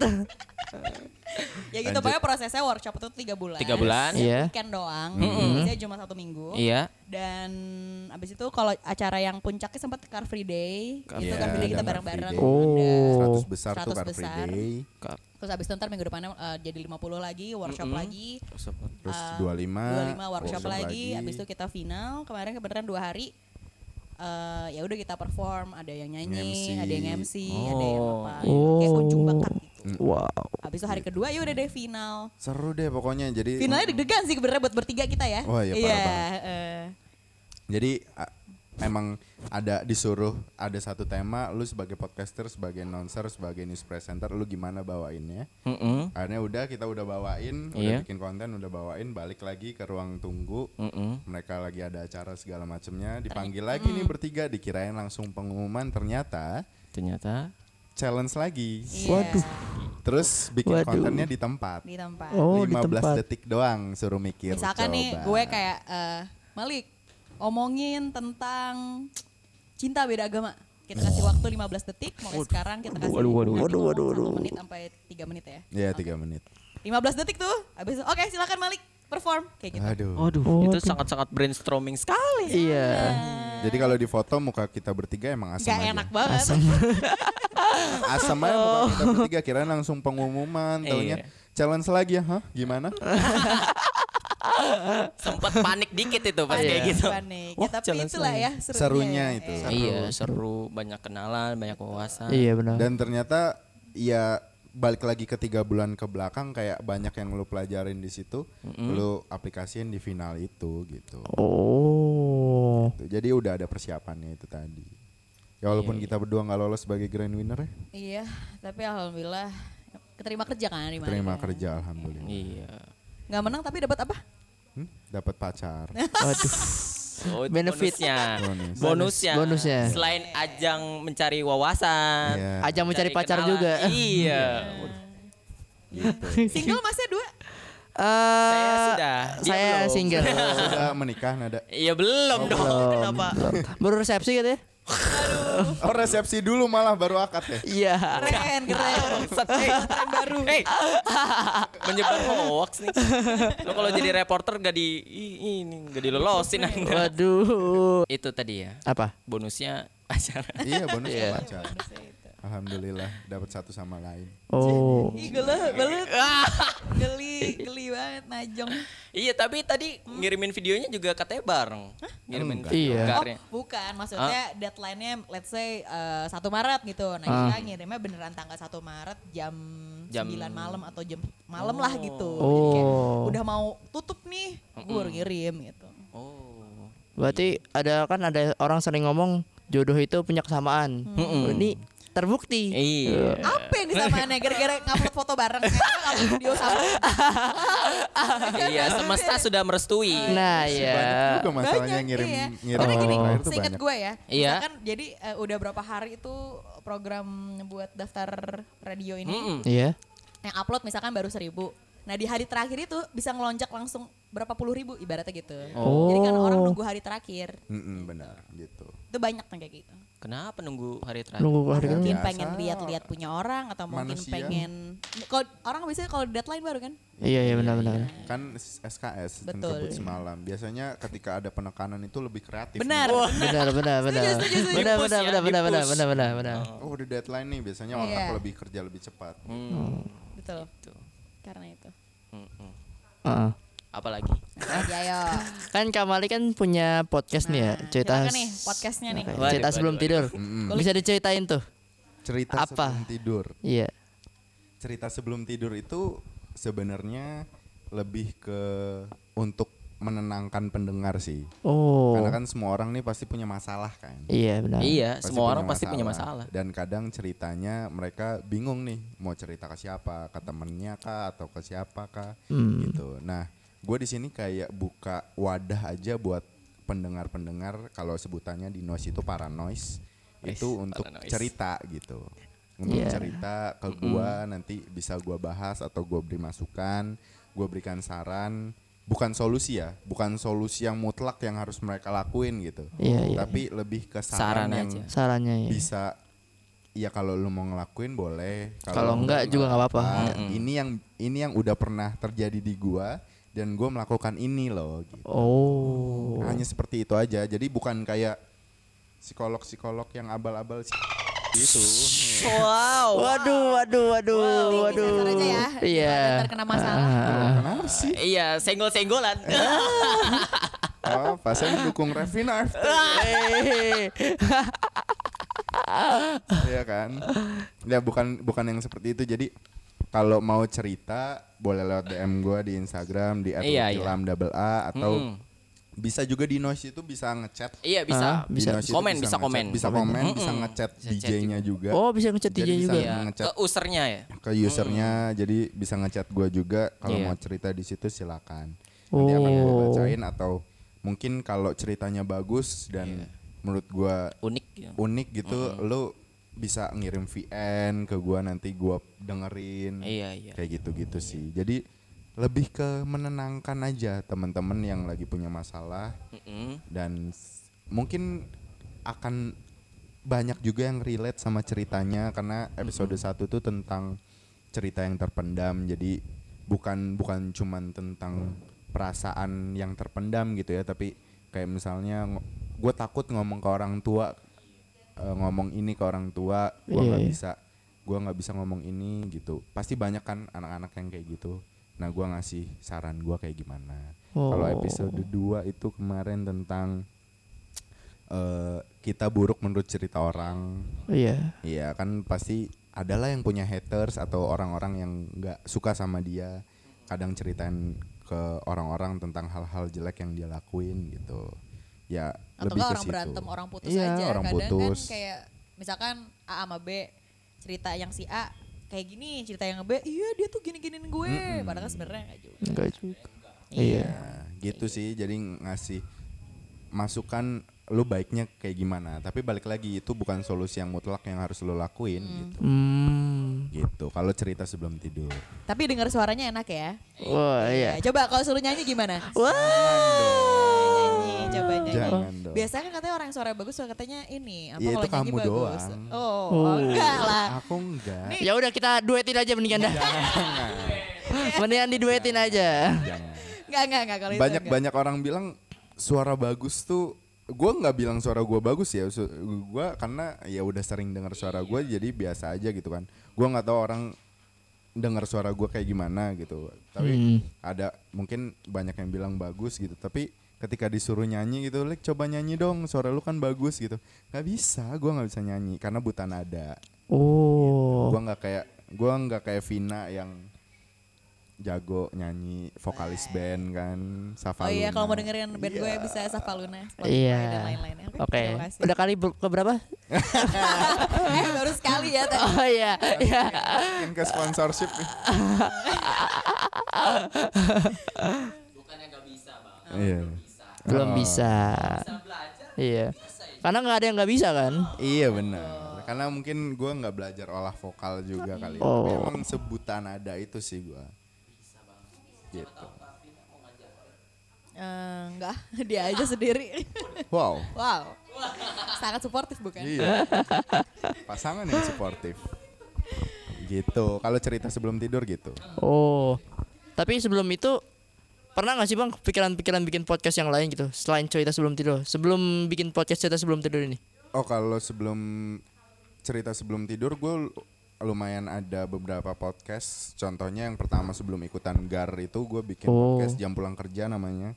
<laughs> Ya gitu Lanjut. pokoknya prosesnya workshop itu tiga bulan. Tiga bulan. Iya. Weekend doang. Mm-mm. Biasanya cuma satu minggu. Iya. Dan abis itu kalau acara yang puncaknya sempat Car Free Day, Car itu Free Car Free Day kita bareng-bareng. Oh. 100 besar tuh 100 Car Free besar. Day. Terus abis itu ntar minggu depannya eh, jadi 50 lagi, workshop Mm-mm. lagi. Terus Eh, 25, 25 workshop, lagi, abis itu kita final. Kemarin kebetulan dua hari. Eh ya udah kita perform, ada yang nyanyi, MC. ada yang MC, ada yang Oh. apa, kayak Oh. kunjung bakat gitu. Wow. Habis itu hari kedua ya udah deh final. Seru deh pokoknya. Jadi Finalnya deg-degan sih sebenarnya buat bertiga kita ya. Wah, iya, parah banget. eh. Jadi a- emang ada disuruh ada satu tema lu sebagai podcaster, sebagai announcer, sebagai news presenter lu gimana bawainnya. Mm-mm. Akhirnya udah kita udah bawain, udah Iya. bikin konten, udah bawain, balik lagi ke ruang tunggu. Mm-mm. Mereka lagi ada acara segala macemnya, dipanggil lagi nih bertiga, dikirain langsung pengumuman, ternyata Ternyata challenge lagi. Iya. Waduh. Terus bikin Waduh. kontennya di tempat. Di tempat. Oh, di 15 tempat. detik doang suruh mikir. Misalkan nih coba. gue kayak eh, Malik omongin tentang cinta beda agama. Kita kasih waktu 15 detik, mulai sekarang kita kasih Waduh, waduh, waduh, waduh, waduh. menit sampai 3 menit ya. Iya, tiga menit. 15 detik tuh, habis itu oke silakan Malik perform kayak gitu. Aduh. Waduh, itu sangat-sangat brainstorming sekali. Iya. Jadi kalau di foto muka kita bertiga emang asam Gak aja. enak banget. Asam <laughs> aja muka kita <laughs> bertiga kirain langsung pengumuman, taunya Iya. challenge lagi ya, hah? Gimana? <laughs> <laughs> Sempat panik dikit itu pas kayak Panik, gitu. panik. Ya, tapi itulah ya serunya, Serunya ya. itu. Seru. Iya, seru, banyak kenalan, banyak wawasan. Iya benar. Dan ternyata ya balik lagi ke tiga bulan ke belakang kayak banyak yang lu pelajarin di situ, lu aplikasiin di final itu gitu. Oh. Tuh, Jadi udah ada persiapannya itu tadi. Ya walaupun kita berdua nggak lolos sebagai grand winner ya, Iya, tapi alhamdulillah keterima kerja kan di mana? terima kerja alhamdulillah. Iya. Gak menang tapi dapat apa? Hmm? Dapat pacar. <laughs> Waduh. Oh, itu Benefit. bonusnya. Bonus. bonusnya. Bonusnya. Selain ajang mencari wawasan, Iya. Ajang mencari pacar kenalan. juga. Iya. Single masnya dua? Eh, Saya sudah. Saya belum. single. Sudah menikah nada. Iya belum dong. Belum, Kenapa? belum. Baru resepsi gitu ya? Oh resepsi dulu malah baru akad ya. Iya. Keren, keren. Bangsat, hey. baru. Hey. Menyebar hoax nih. Lo kalau jadi reporter gak di ini gak dilolosin Anda. Waduh. Itu tadi ya. Apa? Bonusnya acara. Iya bonusnya pacar. Alhamdulillah dapat satu sama lain. Oh. Ih, geli banget. <laughs> Geli, geli banget Najong. Iya, tapi tadi ngirimin videonya juga katanya bareng. Ngirimin Enggak. video Iya. Oh, karya. bukan. Maksudnya deadline-nya let's say eh, 1 Maret gitu. Nah, kita ngirimnya beneran tanggal 1 Maret jam, Jam- 9 malam atau jam malam lah gitu. Jadi kayak Oh. udah mau tutup nih, gue baru ngirim gitu. Oh. Berarti ada kan ada orang sering ngomong jodoh itu punya kesamaan. Mm-mm. Ini terbukti. Iya. Apa yang disamaannya gara-gara ngupload foto bareng ngupload video sama. iya, semesta sudah merestui. Nah, Banyak ya. juga masalahnya Banyak, ngirim iya. ngirim Karena gini, seingat banyak. gue ya, Iya. misalkan jadi eh, udah berapa hari itu program buat daftar radio ini Mm-mm. Iya. yang upload misalkan baru seribu. Nah di hari terakhir itu bisa ngelonjak langsung berapa puluh ribu ibaratnya gitu. Oh. Jadi kan orang nunggu hari terakhir. Mm-mm, benar gitu. Itu banyak kan kayak gitu. Kenapa nunggu hari terakhir? Nunggu hari Biasa. Mungkin kan. pengen lihat-lihat punya orang atau mungkin Manusia. pengen kalau orang biasanya kalau deadline baru kan? Iya, iya benar benar. Kan SKS Betul. kebut semalam. Biasanya ketika ada penekanan itu lebih kreatif. Benar. Benar benar benar. Setuju, setuju, setuju. Benar benar benar benar benar benar benar benar. Oh, udah deadline nih. Biasanya Iya. otak lebih kerja lebih cepat. Hmm. Betul. Gitu. Karena itu. Mm-mm. Heeh. Apalagi? Lagi ayo. <laughs> Kan Kamali kan punya podcast nih ya, Nah, cerita nih podcastnya nih. Waduh, cerita sebelum waduh. tidur. Mm-mm. Bisa diceritain tuh. Cerita Apa? sebelum tidur. Iya. Cerita sebelum tidur itu sebenarnya lebih ke untuk menenangkan pendengar sih. Oh. Karena kan semua orang nih pasti punya masalah kan. Iya benar. Iya, Pasti semua orang pasti punya masalah. Dan kadang ceritanya mereka bingung nih mau cerita ke siapa, ke temennya kah atau ke siapa kah Hmm. gitu. Nah, gue di sini kayak buka wadah aja buat pendengar-pendengar kalau sebutannya di noise itu paranoise itu untuk paranoise. cerita gitu. Untuk Iya. cerita ke gua nanti bisa gua bahas atau gua beri masukan, gua berikan saran, bukan solusi ya, bukan solusi yang mutlak yang harus mereka lakuin gitu. Iya, iya. Tapi lebih ke Saran saran, yang aja. Sarannya ya. bisa ya kalau lu mau ngelakuin boleh Kalau enggak juga nggak apa-apa. ini yang ini yang udah pernah terjadi di gua dan gua melakukan ini loh gitu. Oh. hanya seperti itu aja jadi bukan kayak psikolog psikolog yang abal-abal sih gitu Wow. Waduh, waduh, waduh, Nih, waduh. ya. Iya. Daripada ntar kena masalah. Ah. kenapa sih Iya, senggol-senggolan. oh pas saya mendukung Revina FT Eh, ya kan ya bukan bukan yang seperti itu jadi kalau mau cerita boleh lewat DM gua di Instagram di Iya, iya. @ilham double A atau Mm. Bisa juga di noise itu bisa ngechat Iya, bisa. Ah, bisa. Komen, bisa ngechat, komen. bisa Komen. komen bisa Mm-mm. ngechat Bisa chat DJ-nya juga Oh, bisa ngechat DJ bisa juga. Iya, ngechat. ke usernya ya. ke usernya jadi bisa ngechat gua juga kalau Iya. mau cerita di situ silakan nanti akan gue Oh. bacain atau mungkin kalau ceritanya bagus dan menurut gua Unik. ya. unik gitu lu bisa ngirim VN ke gua nanti gua dengerin Iya, iya. kayak gitu-gitu sih jadi lebih ke menenangkan aja teman-teman yang lagi punya masalah. Mm-mm. dan s- mungkin akan banyak juga yang relate sama ceritanya karena episode 1 tuh tentang cerita yang terpendam. Jadi bukan bukan cuman tentang perasaan yang terpendam gitu ya tapi kayak misalnya gue takut ngomong ke orang tua eh, ngomong ini ke orang tua gue Iya, nggak iya. bisa gue nggak bisa ngomong ini gitu. Pasti banyak kan anak-anak yang kayak gitu nah gue ngasih saran gue kayak gimana kalau Oh. episode 2 itu kemarin tentang eh kita buruk menurut cerita orang. Iya. Iya kan pasti adalah yang punya haters atau orang-orang yang nggak suka sama dia. Kadang ceritain ke orang-orang tentang hal-hal jelek yang dia lakuin gitu. Ya Atau lebih ke orang situ. berantem orang putus Iya, aja. orang Kadang putus. kan kayak misalkan A sama B cerita yang si A kayak gini, cerita yang B, iya dia tuh gini-giniin gue. Padahal kan sebenarnya enggak juga. Enggak juga. Iya. Nah, gitu sih. Jadi ngasih masukan lu baiknya kayak gimana. Tapi balik lagi itu bukan solusi yang mutlak yang harus lu lakuin gitu. Hmm. Gitu. Kalau cerita sebelum tidur. Tapi dengar suaranya enak ya. Wah, iya. Ya, coba kalau suruh nyanyi gimana? Wah. Nyanyi, coba nyanyi. Jangan dong. Biasanya kan katanya orang yang suara bagus suka katanya ini apa Ya, kalau itu nyanyi kamu bagus. doang. Oh, Oh. enggak lah. Aku enggak. Ya udah kita duetin aja mendingan dah. Jangan. <laughs> mendingan diduetin aja. Jangan. Enggak, enggak, enggak kalau itu banyak enggak. banyak orang bilang suara bagus tuh gue nggak bilang suara gue bagus ya gue karena ya udah sering dengar suara gue jadi biasa aja gitu kan. Gue nggak tahu orang dengar suara gue kayak gimana gitu. Tapi Hmm. ada mungkin banyak yang bilang bagus gitu. Tapi ketika disuruh nyanyi gitu Lek coba nyanyi dong suara lu kan bagus gitu. Nggak bisa gue nggak bisa nyanyi karena buta nada. Oh. gue nggak kayak gue nggak kayak Vina yang jago nyanyi vokalis band kan Safa Oh iya, kalau mau dengerin band gue bisa Safa Luna, Spotify Iya. dan lainnya. Oke. kasih. Udah kali ke berapa? eh, <laughs> baru sekali ya. ya. Oh iya, iya. Mungkin ke sponsorship nih. Bukannya nggak bisa bang. Iya. Belum Oh. bisa. Iya. Karena nggak ada yang nggak bisa kan? Iya benar. Karena mungkin gua nggak belajar olah vokal juga kali. ya. Oh. Tapi Emang sebutan ada itu sih gua. Gitu. Eh, enggak, <laughs> dia aja sendiri. <laughs> Wow. wow. Sangat suportif bukan? Iya. <laughs> Pasangan yang suportif. Gitu. Kalau cerita sebelum tidur gitu. Oh. Tapi sebelum itu pernah nggak sih bang pikiran-pikiran bikin podcast yang lain gitu selain cerita sebelum tidur? Sebelum bikin podcast cerita sebelum tidur ini? Oh kalau sebelum cerita sebelum tidur gue lumayan ada beberapa podcast. Contohnya yang pertama sebelum ikutan GAR itu gue bikin Oh. podcast jam pulang kerja namanya.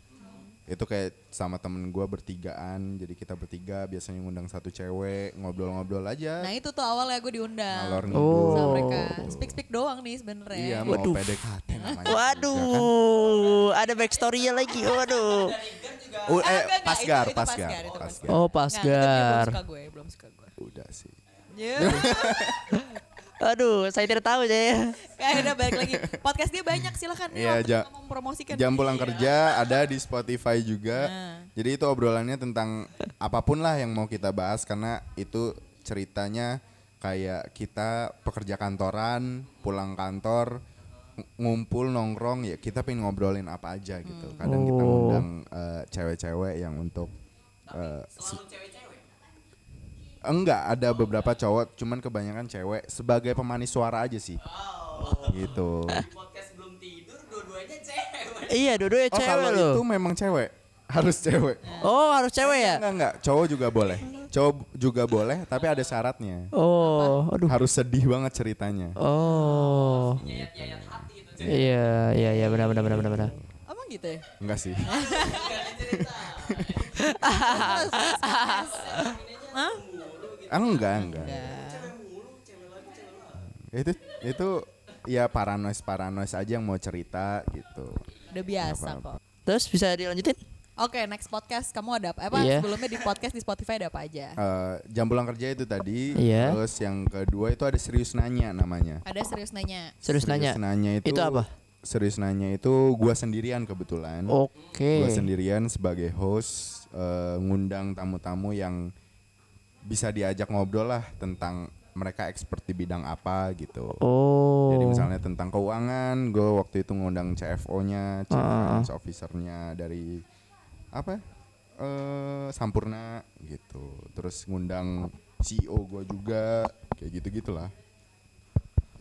Itu kayak sama temen gue bertigaan. Jadi kita bertiga biasanya ngundang satu cewek ngobrol-ngobrol aja. Nah itu tuh awalnya gue diundang Ngalor Oh. sama mereka. Speak speak doang nih sebenarnya. Iya mau Waduh. PDKT namanya. Waduh, ada backstory-nya lagi. Waduh. Oh, Ah, eh, enggak, enggak, Pasgar, itu- itu Pasgar, Pasgar, itu Pasgar. Oh, Nggak, itu dia Pasgar. belum suka gue, belum suka gue. Udah sih. Ya. <laughs> Aduh, saya tidak tahu saya. Kayak udah balik lagi. Podcast dia banyak silakan nih Iya, ja- kita mau mempromosikan. Jam pulang kerja ada di Spotify juga. Nah. Jadi itu obrolannya tentang apa pun lah yang mau kita bahas karena itu ceritanya kayak kita pekerja kantoran, pulang kantor, ng- ngumpul nongkrong ya kita pengen ngobrolin apa aja gitu. Kadang kita Oh. ngundang eh, cewek-cewek yang untuk eh, si- Enggak, ada beberapa cowok, cuman kebanyakan cewek sebagai pemanis suara aja sih. Gitu. <laughs> Podcast belum tidur, dua-duanya cewek. Iya, dua-duanya Oh, cewek kalau loh. itu memang cewek. Harus cewek. Oh, harus cewek ya? Enggak enggak, cowok juga boleh. Cowok juga boleh, tapi ada syaratnya. Oh, aduh. Harus sedih banget ceritanya. Oh. Iya, iya, iya, benar, benar, benar, benar, benar. Emang gitu ya? Enggak sih. <laughs> <laughs> Hah? Ah, enggak, enggak. Itu itu ya paranoid paranoid aja yang mau cerita gitu. Udah biasa Nggak apa-apa. kok. Terus bisa dilanjutin? Oke, next podcast kamu ada apa? Apa Iya. sebelumnya di podcast di Spotify ada apa aja? Eh, jam pulang kerja itu tadi, Iya. terus yang kedua itu ada serius nanya namanya. Ada serius nanya. Serius nanya. itu, Itu apa? Serius nanya itu gua sendirian kebetulan. Oke. Gue sendirian sebagai host eh, ngundang tamu-tamu yang bisa diajak ngobrol lah tentang mereka expert di bidang apa gitu. Oh. Jadi misalnya tentang keuangan, gue waktu itu ngundang CFO-nya, Chief Ah. Finance Officer-nya dari apa? eh Sampurna gitu. Terus ngundang CEO gue juga, kayak gitu gitulah.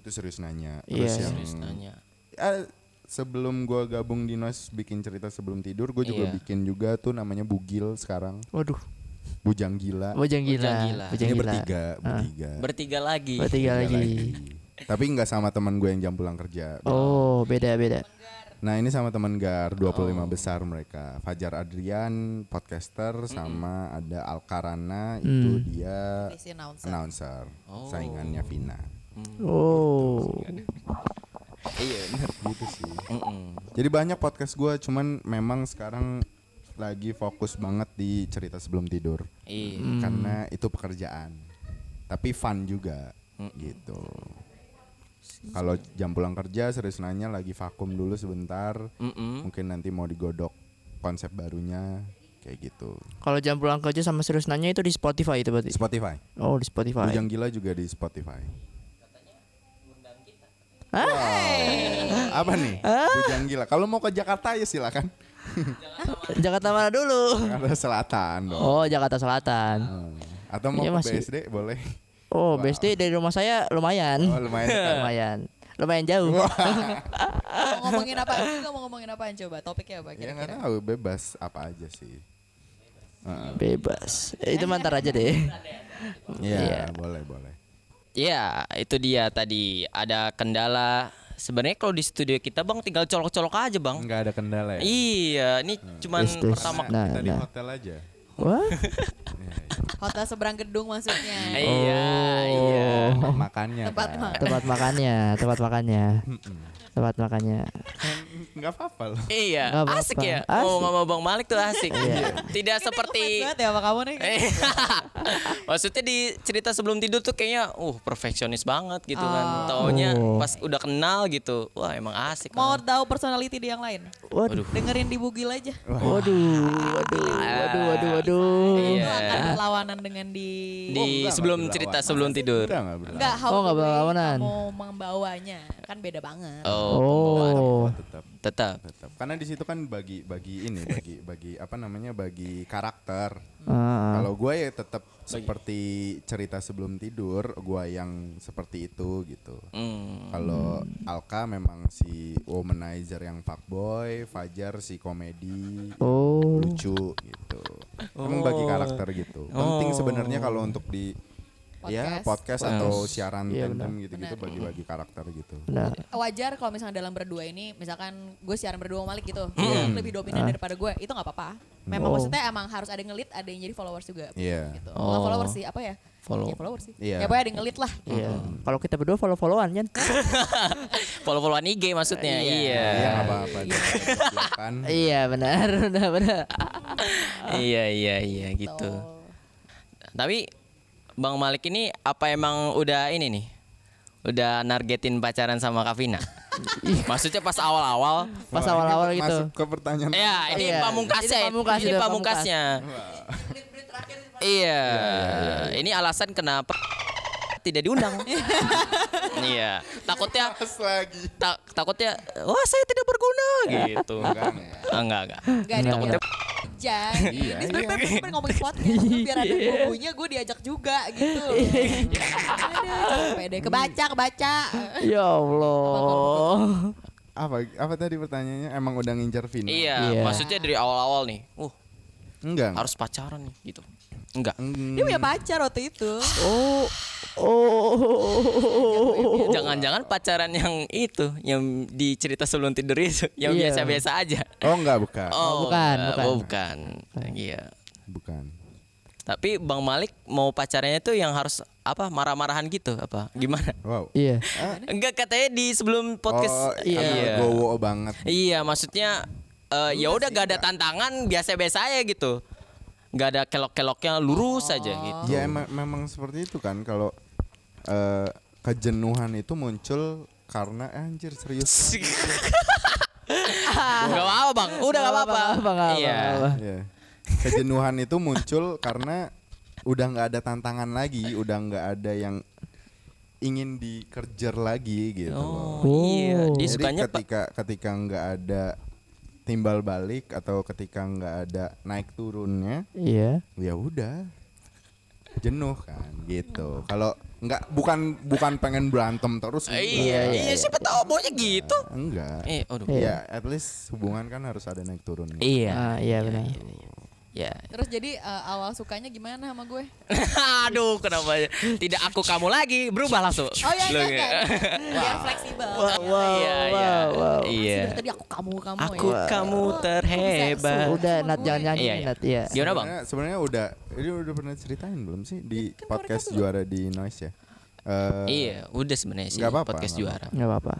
Itu serius nanya. Terus Iya. yang Serius nanya. Ah, sebelum gua gabung di Noise bikin cerita sebelum tidur, gue juga Iya. bikin juga tuh namanya Bugil sekarang, Waduh, Bujang Gila. bujang gila. Bujang gila. Bujang Ini gila. bertiga, Ah. bertiga. Bertiga lagi. Bertiga lagi. Tapi nggak sama teman gue yang jam pulang kerja. Oh, beda beda. Nah ini sama teman Gar 25 besar mereka. Fajar Adrian podcaster sama ada Alkarana itu dia Isi announcer. announcer. Saingannya Vina. Oh. Iya. Gitu sih. Mm-mm. Jadi banyak podcast gue, cuman memang sekarang lagi fokus banget di cerita sebelum tidur. Iya. karena itu pekerjaan tapi fun juga gitu kalau jam pulang kerja serius nanya lagi vakum dulu sebentar Mm-mm. mungkin nanti mau digodok konsep barunya kayak gitu Kalau jam pulang kerja sama serius nanya itu di Spotify itu berarti. Spotify Oh, di Spotify. Bujang Gila juga di Spotify? Wow. <laughs> apa nih Bujang Gila kalau mau ke Jakarta ya silakan Jakarta mana dulu? Jakarta Selatan dong Oh, Jakarta Selatan. Hmm. atau mau Iya, ke masih- BSD boleh Oh, BSD dari rumah saya lumayan. oh lumayan <laughs> lumayan. Lumayan jauh. Mau ngomongin apa? Juga mau ngomongin apaan coba? Topiknya apa ya kira-kira? tahu bebas apa aja sih Heeh. Bebas. Itu mantar aja deh. Iya, Iya. boleh, boleh. Ya, itu dia tadi ada kendala. Sebenarnya kalau di studio kita bang tinggal colok-colok aja bang. Enggak ada kendala ya. Iya, ini cuman Tes, tes. pertama. Nah, kita di nah. hotel aja. Wah. <laughs> Iya, iya. Hotel seberang gedung maksudnya. <laughs> Iya, Oh. iya. Mak- makannya. Tempat kan. tempat makannya tempat makannya tempat makannya Nggak apa-apa loh. Iya, Nggak apa-apa. asik ya. Asik. Ngomong sama Bang Malik tuh asik. Iya. Tidak seperti banget ya sama kamu nih. <laughs> Maksudnya di cerita sebelum tidur tuh kayaknya uh perfeksionis banget gitu kan. Taunya Oh. pas udah kenal gitu. Wah, emang asik. Mau kan. tahu personality dia yang lain? waduh Dengerin di Bugil aja. waduh waduh waduh waduh waduh Iya. Itu akan berlawanan dengan di Di Oh, enggak, sebelum enggak cerita sebelum tidur. Enggak, enggak. Enggak, how Oh, nggak the way berlawanan. kamu membawanya kan beda banget. Oh, oh Tetap. tetap. tetap. Karena di situ kan bagi bagi ini bagi bagi apa namanya bagi karakter. Ah, kalau gue ya tetap seperti cerita sebelum tidur gue yang seperti itu gitu. Hmm. kalau Alka memang si womanizer yang fuckboy Fajar si komedi oh. lucu gitu. Emang bagi karakter gitu. Penting sebenarnya kalau untuk di ya Podcast. podcast atau siaran Iya, tandem gitu-gitu bagi-bagi karakter gitu benar Wajar kalau misalnya dalam berdua ini, misalkan gue siaran berdua sama Malik gitu, Hmm. yang lebih dominan daripada gue, itu nggak apa-apa. Memang Oh. maksudnya emang harus ada yang ngelit, ada yang jadi followers juga. Iya. Gitu. Oh. Nggak followers sih, apa ya? Follow. Ya followers sih. Iya. Ya pokoknya ada yang ngelit lah. iya kalau kita berdua follow followan kan Follow-followan <laughs> IG maksudnya. Iya. Iya nggak apa-apa kan <laughs> iya benar <laughs> benar benar Iya, iya, iya gitu. Tapi Bang Malik ini apa emang udah ini nih? Udah nargetin pacaran sama Kavina? <laughs> Maksudnya pas awal-awal pas awal-awal gitu Masuk ke pertanyaan. Ya, ini Iya. pamungkasnya. Ini pamungkas, ini pamungkasnya. Iya. Ini alasan kenapa tidak diundang. <laughs> iya. Takutnya lagi. ta- takutnya wah saya tidak berguna gitu. Enggak, enggak. Enggak, enggak. Gak ada Takutnya aja. Iya, Ini sebenarnya pengen ngomongin podcast, biar ada bumbunya gue diajak juga gitu. Ada, pede kebaca, kebaca. ya Allah Apa apa tadi pertanyaannya? Emang udah ngincar Vina? Iya, Iya. maksudnya dari awal-awal nih. Uh, Enggak. harus pacaran nih gitu. Enggak. Mm, Dia punya pacar waktu itu. oh oh Jangan-jangan pacaran yang itu, yang di cerita sebelum tidur itu, yang Iya. biasa-biasa aja. Oh enggak bukan. Oh, bukan, enggak. bukan. Oh, bukan. Iya. Bukan. Tapi Bang Malik mau pacarnya tuh yang harus apa marah-marahan gitu apa gimana? Wow. iya Enggak katanya di sebelum podcast. oh, iya. iya. Gowo banget. Iya, maksudnya eh, ya udah gak ada tantangan, biasa-biasa aja gitu. Gak ada kelok-keloknya lurus aja gitu. Ya emang memang seperti itu kan kalau eh, kejenuhan itu muncul karena eh, anjir serius. <laughs> Gak apa-apa bang, udah gak apa-apa. Nggak apa-apa, nggak Iya. apa-apa. Iya. Kejenuhan itu muncul karena udah nggak ada tantangan lagi, udah nggak ada yang ingin dikejar lagi gitu. loh. Oh, iya, dia Jadi sukanya ketika ketika nggak ada timbal balik atau ketika nggak ada naik turunnya, iya ya udah jenuh kan gitu. Kalau nggak bukan bukan pengen berantem terus. Gitu. iya, iya, siapa tahu maunya gitu. Enggak. Eh, aduh. Ya, at least hubungan kan harus ada naik turun. Iya. ah iya benar Ya. Terus jadi eh, awal sukanya gimana sama gue? <laughs> Aduh, kenapa ya? tidak aku kamu lagi berubah langsung. Oh iya, iya, iya. Biar fleksibel. wow Iya, iya. wow Iya. Dari tadi aku kamu kamu Aku ya. kamu terhebat. udah Nat jangan nyanyi Iya, iya. Nat iya Gimana bang? Sebenarnya- udah ini udah pernah ceritain belum sih di Kan podcast juara di Noise ya? Eh, Iya, udah sebenarnya sih Nggak apa-apa, podcast nggak juara. nggak apa-apa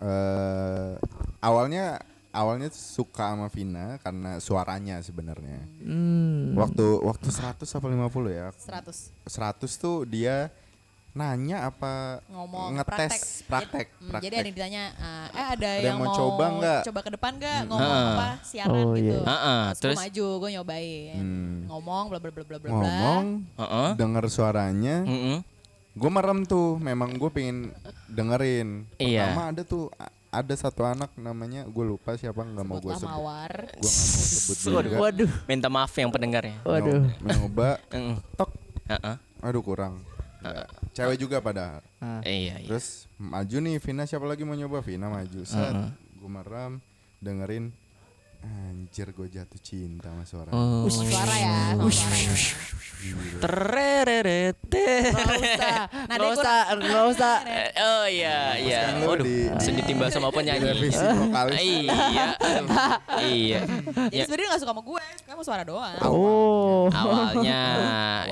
eh, awalnya awalnya suka sama Vina karena suaranya sebenarnya. hmm. Waktu waktu 100 apa 50 ya? 100 100 tuh dia nanya apa ngomong ngetes praktek Hmm, praktek. Jadi ada yang ditanya, ah, eh ada, Ada yang, yang mau coba nggak? Coba ke depan nggak ngomong Ah. apa siaran Oh, gitu. iya. Ah, ah, Terus, terus? maju, gue nyobain. Hmm. Ngomong bla bla bla bla bla ngomong Heeh. denger suaranya Mm-mm. gue merem tuh memang gue pengen dengerin Iya. pertama ada tuh ada satu anak namanya gue lupa siapa nggak mau gue sebut mawar. gue nggak mau sebut <laughs> juga. Waduh. Minta maaf yang pendengarnya. waduh. Nyob- nyoba <laughs> tok. Heeh. aduh kurang. Nggak. cewek juga padahal Ah. Iya, iya. terus maju nih Vina siapa lagi mau nyoba? Vina maju. Set. Gue merem dengerin Anjir gue jatuh cinta sama suara. Oh. Sama suara ya, sama suara ya. Tereret. Nggak usah. Nah, Nggak usah. Eh, Oh iya iya. Sekarang lu Waduh, di- langsung ditimbal sama <laughs> penyanyi. Vokalis. Iya. Iya. Jadi Ya, sebenarnya gak suka sama gue, kamu suara doang. Oh. awalnya